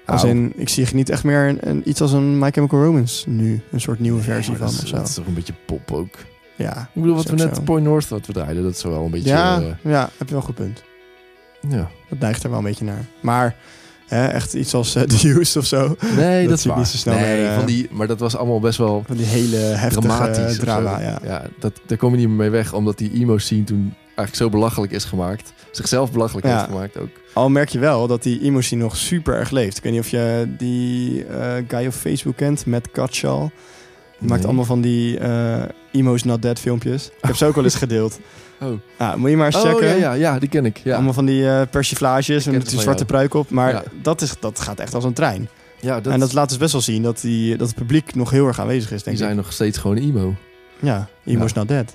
Speaker 3: Als
Speaker 4: Nou,
Speaker 3: in, ik zie niet echt meer een, een- iets als een My Chemical Romance nu. Een soort nieuwe versie van
Speaker 4: dat,
Speaker 3: of
Speaker 4: is,
Speaker 3: zo.
Speaker 4: dat is toch een beetje pop ook.
Speaker 3: Ja,
Speaker 4: Ik bedoel, wat we net
Speaker 3: zo.
Speaker 4: Point North wat we draaiden, dat is wel een beetje...
Speaker 3: ja,
Speaker 4: eh,
Speaker 3: ja, heb je wel een goed punt.
Speaker 4: ja.
Speaker 3: Dat neigt er wel een beetje naar. Maar hè, echt iets als eh, The Used of zo.
Speaker 4: Nee, dat,
Speaker 3: Dat
Speaker 4: is waar.
Speaker 3: niet zo snel
Speaker 4: nee,
Speaker 3: meer, eh,
Speaker 4: van die, maar dat was allemaal best wel
Speaker 3: Van die hele heftige
Speaker 4: dramatisch.
Speaker 3: drama. Ja.
Speaker 4: ja dat, daar kom je niet meer mee weg, omdat die emo-scene toen eigenlijk zo belachelijk is gemaakt. Zichzelf belachelijk
Speaker 3: Ja.
Speaker 4: heeft gemaakt ook.
Speaker 3: Al merk je wel dat die emo-scene nog super erg leeft. Ik weet niet of je die eh, guy op Facebook kent, Matt Cutshall. Die maakt allemaal van die Emo's Not Dead filmpjes. Ik heb ze ook wel eens gedeeld.
Speaker 4: Oh,
Speaker 3: Ja, moet je maar eens
Speaker 4: oh
Speaker 3: checken.
Speaker 4: ja, ja, ja, die ken ik. Ja,
Speaker 3: Allemaal van die eh persiflages en met een zwarte
Speaker 4: jou.
Speaker 3: pruik op. Maar
Speaker 4: Ja.
Speaker 3: dat, is, dat gaat echt als een trein.
Speaker 4: ja dat,
Speaker 3: en dat laat dus best wel zien dat, die, dat het publiek nog heel erg aanwezig is,
Speaker 4: die
Speaker 3: denk
Speaker 4: zijn
Speaker 3: ik.
Speaker 4: nog steeds gewoon emo.
Speaker 3: Ja, Emo's
Speaker 4: Ja.
Speaker 3: Not Dead.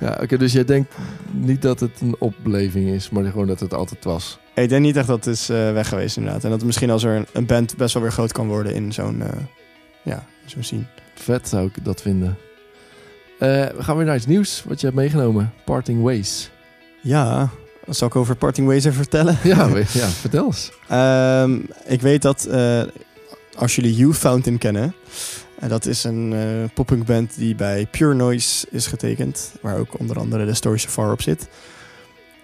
Speaker 4: ja, oké, dus jij denkt niet dat het een opleving is, maar gewoon dat het altijd was.
Speaker 3: Ik denk niet echt dat het is eh, weg geweest inderdaad. En dat misschien als er een, band best wel weer groot kan worden in zo'n eh, ja, in zo'n scene.
Speaker 4: Vet zou ik dat vinden. Eh, we gaan weer naar iets nieuws wat je hebt meegenomen. Parting Ways.
Speaker 3: Ja, zal ik over Parting Ways even vertellen?
Speaker 4: Ja, ja vertel eens.
Speaker 3: Ehm, ik weet dat eh, als jullie You Fountain kennen, en dat is een eh poppunk band die bij Pure Noise is getekend, waar ook onder andere de Story So Far op zit.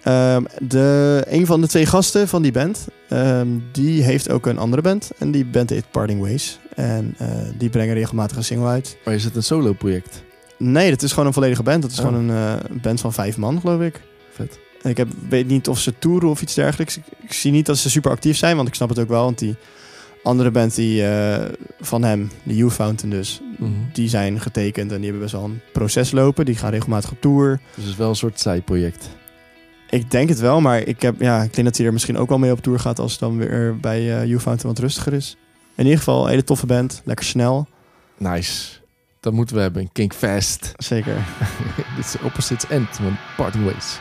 Speaker 3: Ehm, de, een van de twee gasten van die band, ehm, die heeft ook een andere band. En die band heet Parting Ways. En eh, die brengen regelmatig een single uit.
Speaker 4: Maar is het een solo project?
Speaker 3: Nee, dat is gewoon een volledige band. Dat is
Speaker 4: Oh.
Speaker 3: gewoon een eh, band van vijf man, geloof ik.
Speaker 4: Vet.
Speaker 3: Ik heb, weet niet of ze toeren of iets dergelijks. Ik, ik zie niet dat ze super actief zijn, want ik snap het ook wel. Want die andere band die, eh, van hem, de You Fountain dus,
Speaker 4: Mhm.
Speaker 3: die zijn getekend en die hebben best wel een proces lopen. Die gaan regelmatig op tour.
Speaker 4: Dus het is wel een soort zijproject.
Speaker 3: Ik denk het wel, maar ik, heb, ja, ik denk dat hij er misschien ook wel mee op tour gaat als het dan weer bij eh You Fountain wat rustiger is. In ieder geval, een hele toffe band. Lekker snel.
Speaker 4: Nice. Dat moeten we hebben. Kink Fast.
Speaker 3: Zeker.
Speaker 4: Dit is Opposites End van Parting Ways.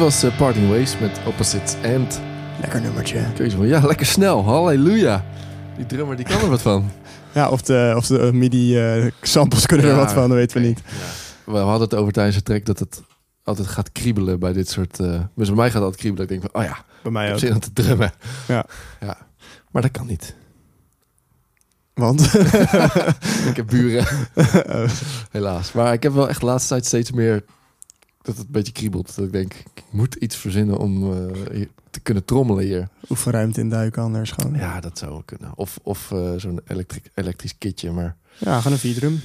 Speaker 4: Was eh, Parting Ways met Opposites and
Speaker 3: Lekker nummertje.
Speaker 4: van ja, lekker snel. Halleluja. Die drummer die kan er wat van.
Speaker 3: Ja, of de, of de eh, MIDI-samples kunnen er wat van, dat weten we niet.
Speaker 4: We hadden het over tijdens de track dat het altijd gaat kriebelen bij dit soort... eh dus bij mij gaat het altijd kriebelen. Ik denk van, oh ja,
Speaker 3: Bij mij
Speaker 4: ik heb
Speaker 3: ook.
Speaker 4: zin om te drummen.
Speaker 3: Ja.
Speaker 4: ja. Maar dat kan niet.
Speaker 3: Want?
Speaker 4: Ik heb buren. Helaas. Maar ik heb wel echt de laatste tijd steeds meer dat het een beetje kriebelt. Dat ik denk, ik moet iets verzinnen om eh, te kunnen trommelen hier.
Speaker 3: Oefenruimte in duiken anders gewoon. Ja,
Speaker 4: Ja, dat zou wel kunnen. Of, of eh, zo'n elektri- elektrisch kitje. Maar
Speaker 3: gewoon een viertrum.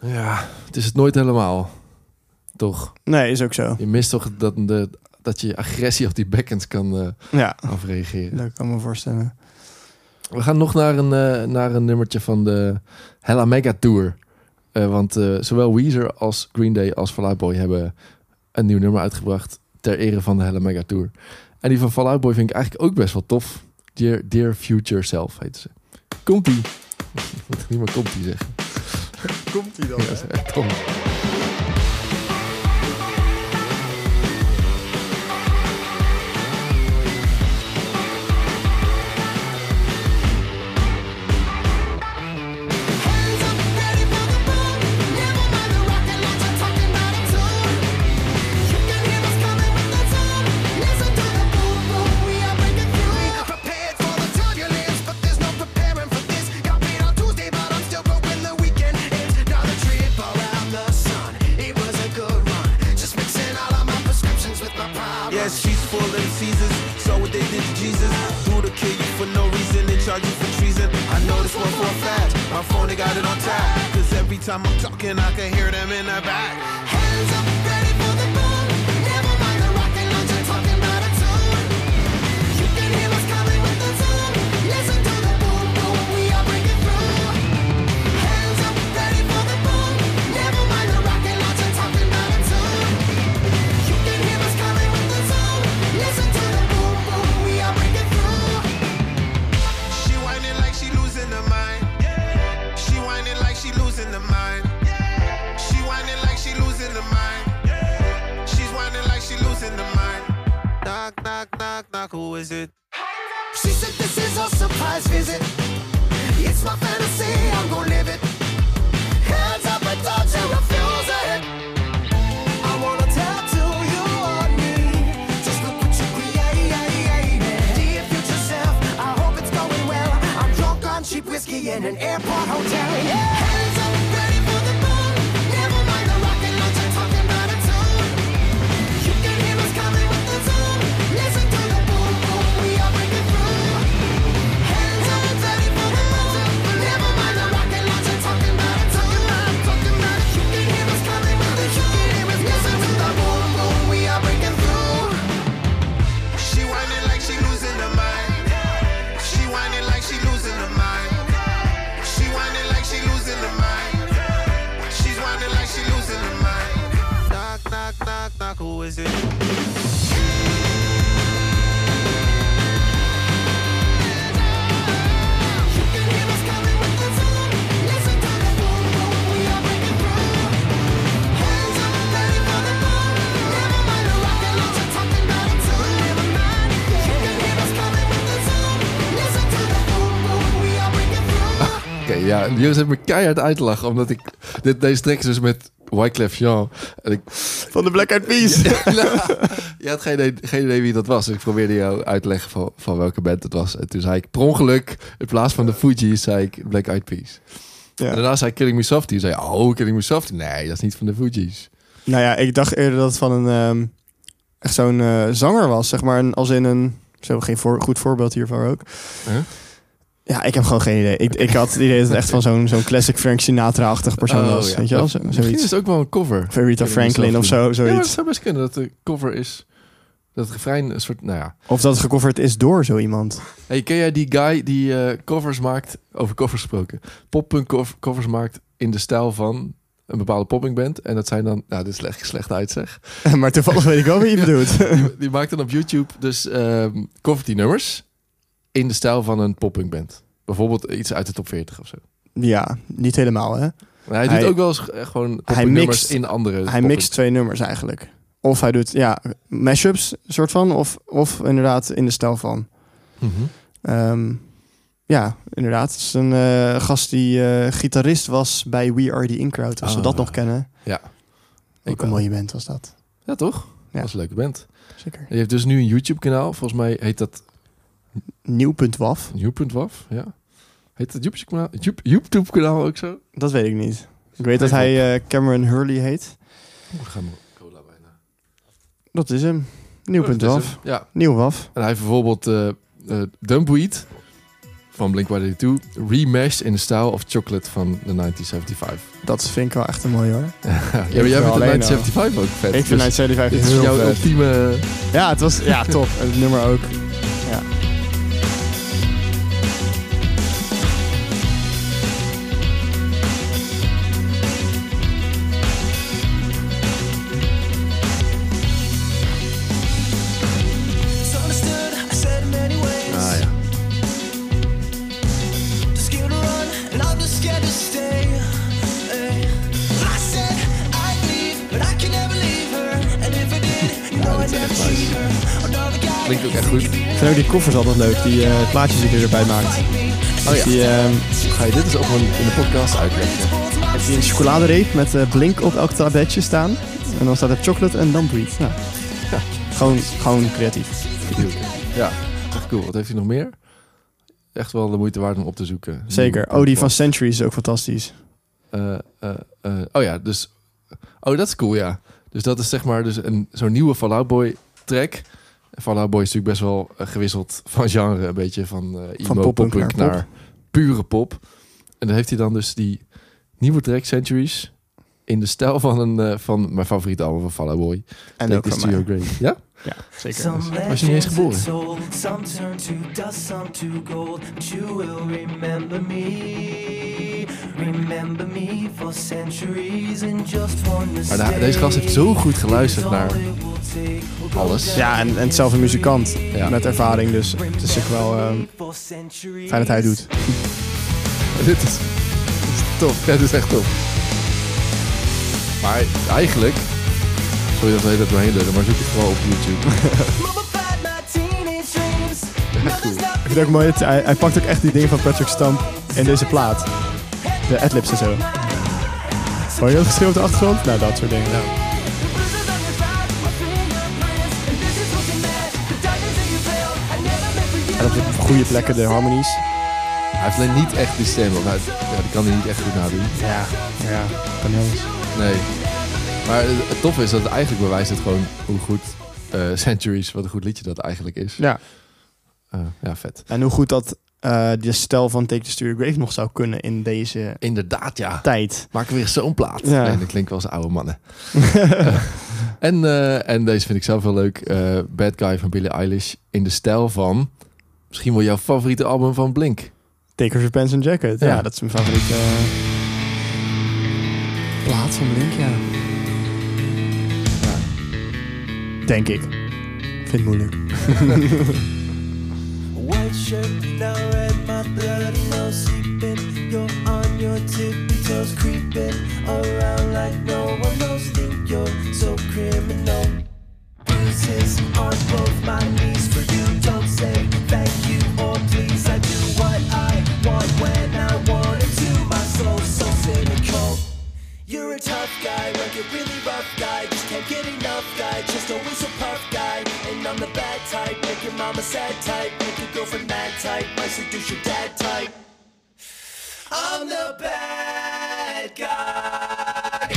Speaker 4: ja, het is het nooit helemaal. Toch?
Speaker 3: Nee, is ook zo.
Speaker 4: Je mist toch dat, de, dat je agressie op die backends kan eh,
Speaker 3: Ja,
Speaker 4: afreageren.
Speaker 3: dat kan me voorstellen.
Speaker 4: We gaan nog naar een, naar een nummertje van de Hella Mega Tour. Eh, want eh, zowel Weezer als Green Day als Fall Out Boy hebben een nieuw nummer uitgebracht ter ere van de Hella Mega Tour. En die van Fall Out Boy vind ik eigenlijk ook best wel tof. Dear, Dear Future Self heet ze. Komt-ie. Moet niet meer komt-ie zeggen.
Speaker 3: Komt hij dan?
Speaker 4: Ja, dat is echt dom.
Speaker 7: Got it
Speaker 2: on tap. Cause every time I'm talking, I can hear them in the back.
Speaker 4: Ja. Joost heeft me keihard uitgelachen. Omdat ik... Dit, deze is dus met Wyclef Jean. En ik...
Speaker 3: Van de Black Eyed Peas.
Speaker 4: Je had geen idee, geen idee wie dat was. Dus ik probeerde jou uit te leggen van, van welke band het was. En toen zei ik per ongeluk, in plaats van de Fugees, zei ik Black Eyed Peas. En
Speaker 3: Ja.
Speaker 4: daarna zei Killing Me Softly. zei oh, Killing Me Softly. Nee, dat is niet van de Fugees.
Speaker 3: Nou ja, ik dacht eerder dat het van een ehm, echt zo'n eh, zanger was, zeg maar, een, als in een zo geen voor, goed voorbeeld hiervan ook.
Speaker 4: Huh?
Speaker 3: Ja, ik heb gewoon geen idee. Ik, ik had het idee dat het echt van zo'n zo'n classic Frank Sinatra-achtig persoon was.
Speaker 4: Oh, ja.
Speaker 3: Weet je wel? Zo,
Speaker 4: Misschien
Speaker 3: zoiets.
Speaker 4: is het ook wel een cover. Me
Speaker 3: Franklin of zo,
Speaker 4: Ja, maar het
Speaker 3: zoiets.
Speaker 4: zou best kunnen dat de cover is... Dat het refrein een soort... Nou ja.
Speaker 3: Of dat het gecoverd is door zo iemand.
Speaker 4: Hey, ken jij die guy die eh, covers maakt... Over covers gesproken. Poppunk cov- covers maakt in de stijl van een bepaalde poppingband. En dat zijn dan... Nou, dit is slecht, slecht uit zeg.
Speaker 3: maar toevallig weet ik wel wie je bedoelt.
Speaker 4: die, die maakt dan op YouTube dus ehm covert die nummers in de stijl van een poppunkband. Bijvoorbeeld iets uit de top 40 of zo.
Speaker 3: ja, niet helemaal hè.
Speaker 4: Maar hij,
Speaker 3: Hij-
Speaker 4: doet ook wel eens eh, gewoon
Speaker 3: hij mixt-
Speaker 4: in andere
Speaker 3: Hij
Speaker 4: poppunk-
Speaker 3: mixt twee nummers eigenlijk. of hij doet ja, mashups, soort van. Of, of inderdaad in de stijl van.
Speaker 4: Mhm.
Speaker 3: Ehm, ja, inderdaad. Het is een eh, gast die eh, gitarist was bij We Are The In Crowd. Als we
Speaker 4: Ah.
Speaker 3: dat nog kennen.
Speaker 4: Ja. Ik
Speaker 3: Ook een mooie band was dat.
Speaker 4: Ja, toch?
Speaker 3: Ja.
Speaker 4: Dat is een leuke band.
Speaker 3: Zeker.
Speaker 4: Je heeft dus nu een YouTube-kanaal. Volgens mij heet dat
Speaker 3: Nieuw.waf.
Speaker 4: New.waf. Ja. Heet dat YouTube-kanaal YouTube- ook zo?
Speaker 3: Dat weet ik niet. Ik weet dat hij eh, Cameron Hurley heet.
Speaker 4: Oeh, gaan we cola bijna.
Speaker 3: Dat is hem.
Speaker 4: Oh,
Speaker 3: Nieuw.waf.
Speaker 4: hem. Ja.
Speaker 3: Nieuw waf.
Speaker 4: En hij heeft bijvoorbeeld eh, Dumpweed van Blink-182 remashed in de stijl of Chocolate van de 1975.
Speaker 3: Dat vind ik wel echt een mooi hoor.
Speaker 4: ja, maar jij vindt de
Speaker 3: alleen
Speaker 4: 1975 ook vet.
Speaker 3: ik vind
Speaker 4: dus
Speaker 3: 1975
Speaker 4: dit is
Speaker 3: heel
Speaker 4: jouw
Speaker 3: vet.
Speaker 4: ultieme...
Speaker 3: Ja, het was ja, top. En het nummer ook. Koffers altijd leuk. Die eh, plaatjes erbij maakt.
Speaker 4: Oh ja.
Speaker 3: Die, ehm,
Speaker 4: Ga je dit eens ook gewoon in de podcast uitleggen?
Speaker 3: heeft hij een chocoladereep met eh, blink op elk tabletje staan. En dan staat er chocolate en dumpweed. Ja. Ja. Gewoon, gewoon creatief.
Speaker 4: Ja, echt cool. Wat heeft hij nog meer? Echt wel de moeite waard om op te zoeken.
Speaker 3: Zeker. Oh, die van Century is ook fantastisch.
Speaker 4: Eh, oh ja, dus... Oh, dat is cool, ja. Dus dat is zeg maar dus een, zo'n nieuwe Fall Out Boy track. Fall Out Boy is natuurlijk best wel eh, gewisseld van genre. Een beetje van eh emo,
Speaker 3: Van poppunk
Speaker 4: poppunk
Speaker 3: naar
Speaker 4: naar, pure pop. En dan heeft hij dan dus die nieuwe track Centuries... in de stijl van, een, eh, van mijn favoriete album van Fall Out Boy.
Speaker 3: En
Speaker 4: Take
Speaker 3: ook van mij.
Speaker 4: Ja?
Speaker 3: Ja, zeker.
Speaker 4: Was je niet eens geboren?
Speaker 2: Some turn to dust, some to gold. But you will remember me. Remember me for centuries in just one
Speaker 4: Maar de- deze gast heeft zo goed geluisterd naar alles.
Speaker 3: Ja, en, en zelf een muzikant
Speaker 4: Ja.
Speaker 3: met ervaring. Dus het is ook wel ehm, fijn dat hij het doet.
Speaker 4: dit, is, dit is tof. Ja, dit is echt tof. Maar eigenlijk... Sorry dat we dat doorheen lullen, maar zoek het vooral op YouTube.
Speaker 3: Ik vind het ook mooi, dat hij, hij pakt ook echt die dingen van Patrick Stamp in deze plaat. De adlibs en zo. Hoor je dat geschreeuw op de achtergrond? Nou, dat soort dingen. En op de goede plekken de harmonies.
Speaker 4: Hij heeft alleen niet echt die stem. Want hij, ja, die kan hij niet echt goed nadoen.
Speaker 3: Ja, ja, kan niet anders.
Speaker 4: Nee. Maar het, toffe is dat het eigenlijk bewijst het gewoon hoe goed eh, Centuries, wat een goed liedje dat eigenlijk is.
Speaker 3: Ja,
Speaker 4: Eh, ja, vet.
Speaker 3: en hoe goed dat eh de stijl van Take the Your Grave nog zou kunnen in deze
Speaker 4: Inderdaad, ja.
Speaker 3: tijd.
Speaker 4: Maak weer zo'n plaat.
Speaker 3: Ja.
Speaker 4: Nee, dat klinkt wel als oude mannen. En, en deze vind ik zelf wel leuk. Bad Guy van Billie Eilish. In de stijl van misschien wel jouw favoriete album van Blink.
Speaker 3: Take off your pants and jacket. Ja,
Speaker 4: Ja.
Speaker 3: dat is mijn favoriete plaat van Blink, ja. Denk ik. Vind het moeilijk.
Speaker 2: White shirt, now red, my bloody nose seeping. You're on your tippy toes, creeping around like no one knows. Think you're so criminal. Bruises on both my knees for you. Don't say thank you or please. I do what I want when I You're a tough guy, like a really rough guy. Just can't get enough guy, just always a puff guy. And I'm the bad type, make your mama sad type, make your girlfriend mad type, might seduce your dad type. I'm the bad guy.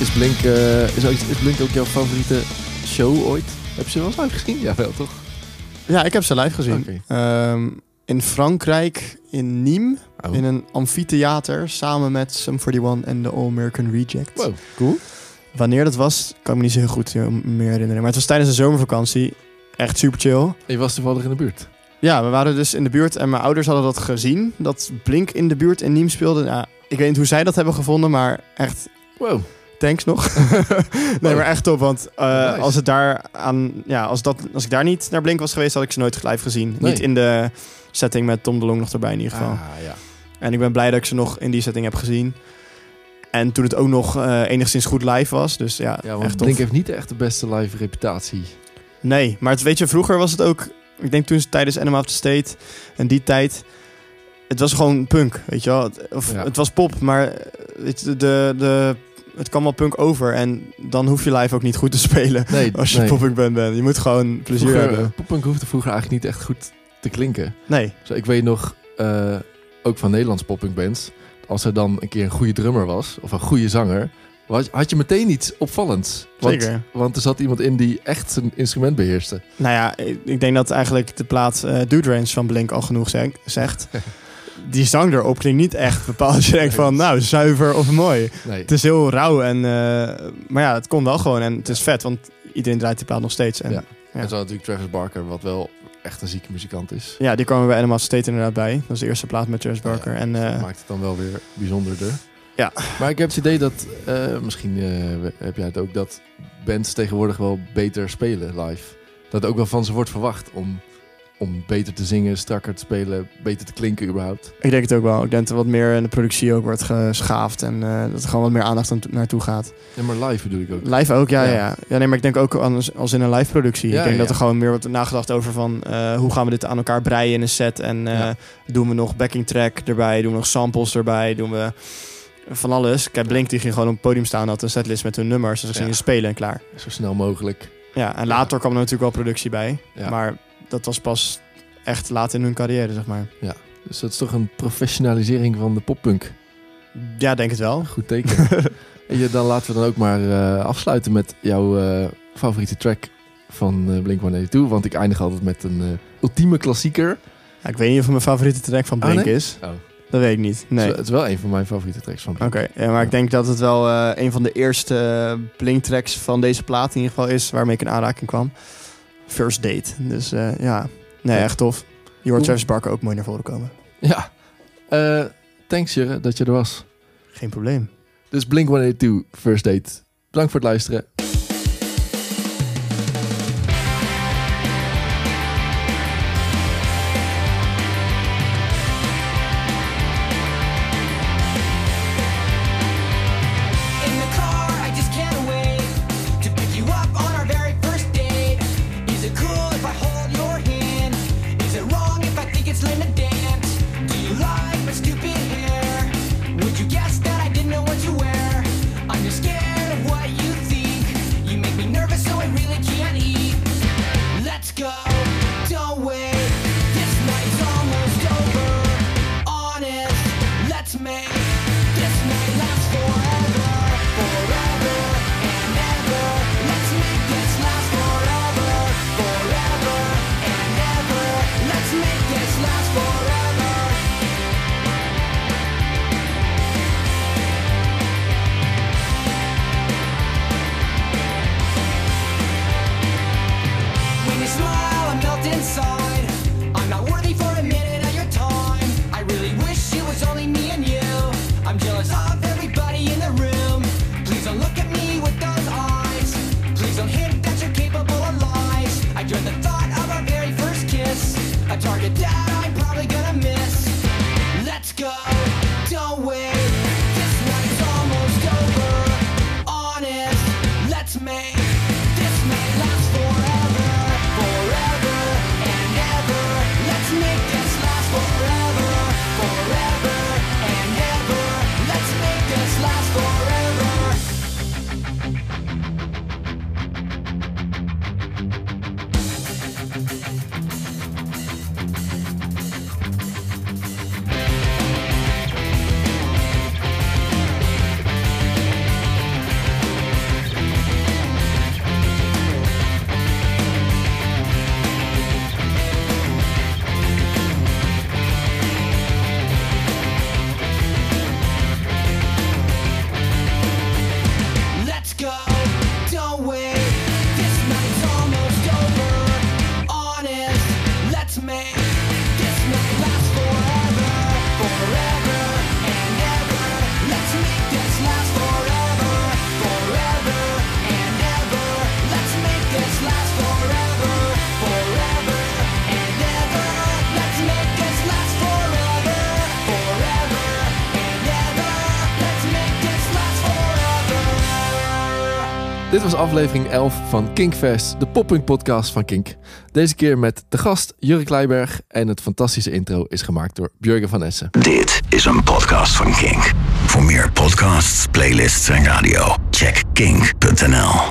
Speaker 4: Is Blink, eh, is, ook, is Blink ook jouw favoriete show ooit? Heb je ze wel eens live gezien? Ja, wel toch?
Speaker 3: Ja, ik heb ze live gezien.
Speaker 4: Oké.
Speaker 3: Ehm, in Frankrijk, in Nîmes,
Speaker 4: Oh.
Speaker 3: in een amfitheater, samen met Sum 41 en de All American Reject.
Speaker 4: Wow, cool.
Speaker 3: Wanneer dat was, kan ik me niet zo heel goed eh, meer herinneren. Maar het was tijdens de zomervakantie. Echt super chill.
Speaker 4: Je was toevallig in de buurt.
Speaker 3: Ja, we waren dus in de buurt en mijn ouders hadden dat gezien. Dat Blink in de buurt in Nîmes speelde. Nou, ik weet niet hoe zij dat hebben gevonden, maar echt
Speaker 4: Wow.
Speaker 3: thanks nog. nee, maar echt top. Want eh,
Speaker 4: Nice.
Speaker 3: als, het daar aan, ja, als, dat, als ik daar niet naar Blink was geweest, had ik ze nooit live gezien.
Speaker 4: Nee.
Speaker 3: Niet in de setting met Tom de Long nog erbij in ieder geval.
Speaker 4: Ah, ja.
Speaker 3: En ik ben blij dat ik ze nog in die setting heb gezien. En toen het ook nog eh, enigszins goed live was. Dus ja,
Speaker 4: Ja, want
Speaker 3: echt.
Speaker 4: Blink heeft niet echt de beste live reputatie.
Speaker 3: Nee, maar het, weet je, vroeger was het ook... Ik denk toen ze tijdens Animal of the State en die tijd... Het was gewoon punk, weet je wel. Het, of,
Speaker 4: Ja.
Speaker 3: het was pop, maar eh, weet je, de, de, het kwam wel punk over. En dan hoef je live ook niet goed te spelen
Speaker 4: Nee,
Speaker 3: als je
Speaker 4: nee.
Speaker 3: poppunk band bent. Je moet gewoon plezier
Speaker 4: Vroeger,
Speaker 3: hebben.
Speaker 4: Poppunk hoefde vroeger eigenlijk niet echt goed te klinken.
Speaker 3: Nee,
Speaker 4: Zo, ik weet nog, eh, ook van Nederlands poppunk bands, als er dan een keer een goede drummer was, of een goede zanger, was- had je meteen iets opvallends. Want,
Speaker 3: zeker.
Speaker 4: Want er zat iemand in die echt zijn instrument beheerste.
Speaker 3: Nou ja, ik, denk dat eigenlijk de plaat eh Dude Range van Blink al genoeg zeg- zegt. Die zang erop klinkt niet echt bepaald. Dat je denkt van, nou, zuiver of mooi.
Speaker 4: Nee,
Speaker 3: Het is heel rauw, en, eh, maar ja, het komt wel gewoon. En het is vet, want iedereen draait die plaat nog steeds. En,
Speaker 4: Ja.
Speaker 3: ja.
Speaker 4: En zo natuurlijk Travis Barker, wat wel echt een zieke muzikant is.
Speaker 3: Ja, die kwamen bij Animal State inderdaad bij. Dat was de eerste plaat met Travis Barker.
Speaker 4: Ja,
Speaker 3: en,
Speaker 4: dus
Speaker 3: eh,
Speaker 4: dat maakt het dan wel weer bijzonderder.
Speaker 3: Ja.
Speaker 4: Maar ik heb het idee dat, eh, misschien eh, heb jij het ook, dat bands tegenwoordig wel beter spelen live. Dat ook wel van ze wordt verwacht om, om beter te zingen, strakker te spelen, beter te klinken überhaupt.
Speaker 3: ik denk het ook wel. Ik denk dat er wat meer in de productie ook wordt geschaafd. En eh, dat er gewoon wat meer aandacht aan to- naartoe gaat.
Speaker 4: Ja, maar live bedoel ik ook.
Speaker 3: Live ook, ja,
Speaker 4: Ja.
Speaker 3: ja. nee, maar ik denk ook als, als in een live productie.
Speaker 4: Ja,
Speaker 3: ik denk dat er gewoon meer wordt nagedacht over van... eh, hoe gaan we dit aan elkaar breien in een set. En eh, doen we nog backing track erbij. Doen we nog samples erbij. Doen we van alles. Kijk, Blink die ging gewoon op het podium staan. Had een setlist met hun nummers. Dus ze gingen spelen en klaar.
Speaker 4: Zo snel mogelijk.
Speaker 3: Ja, en later kwam er natuurlijk wel productie bij.
Speaker 4: Ja.
Speaker 3: Maar dat was pas echt laat in hun carrière, zeg maar.
Speaker 4: Dus dat is toch een professionalisering van de poppunk.
Speaker 3: Ja, denk het wel.
Speaker 4: Goed teken. en dan laten we dan ook maar eh, afsluiten met jouw eh, favoriete track van eh Blink-182. Want ik eindig altijd met een ultieme klassieker.
Speaker 3: Ja, ik weet niet of het mijn favoriete track van
Speaker 4: Oh,
Speaker 3: Blink
Speaker 4: nee?
Speaker 3: is.
Speaker 4: Oh.
Speaker 3: Dat weet ik niet.
Speaker 4: Het,
Speaker 3: Nee.
Speaker 4: is, het is wel een van mijn favoriete tracks van Blink.
Speaker 3: Oké, ja, maar ik denk dat het wel een van de eerste Blink-tracks van deze plaat in ieder geval is waarmee ik in aanraking kwam. First Date. Dus eh, ja, nee,
Speaker 4: Ja.
Speaker 3: echt tof. Je hoort. Travis Barker ook mooi naar voren komen.
Speaker 4: Ja. Eh, thanks Jurre dat je er was.
Speaker 3: Geen probleem.
Speaker 4: Dus Blink-182, First Date. Bedankt voor het luisteren. Aflevering 11 van Kinkfest, de poppunk podcast van Kink. Deze keer met de gast Jurk Kleiberg en het fantastische intro is gemaakt door Björgen van Essen.
Speaker 1: Dit is een podcast van Kink. Voor meer podcasts, playlists en radio, check kink.nl.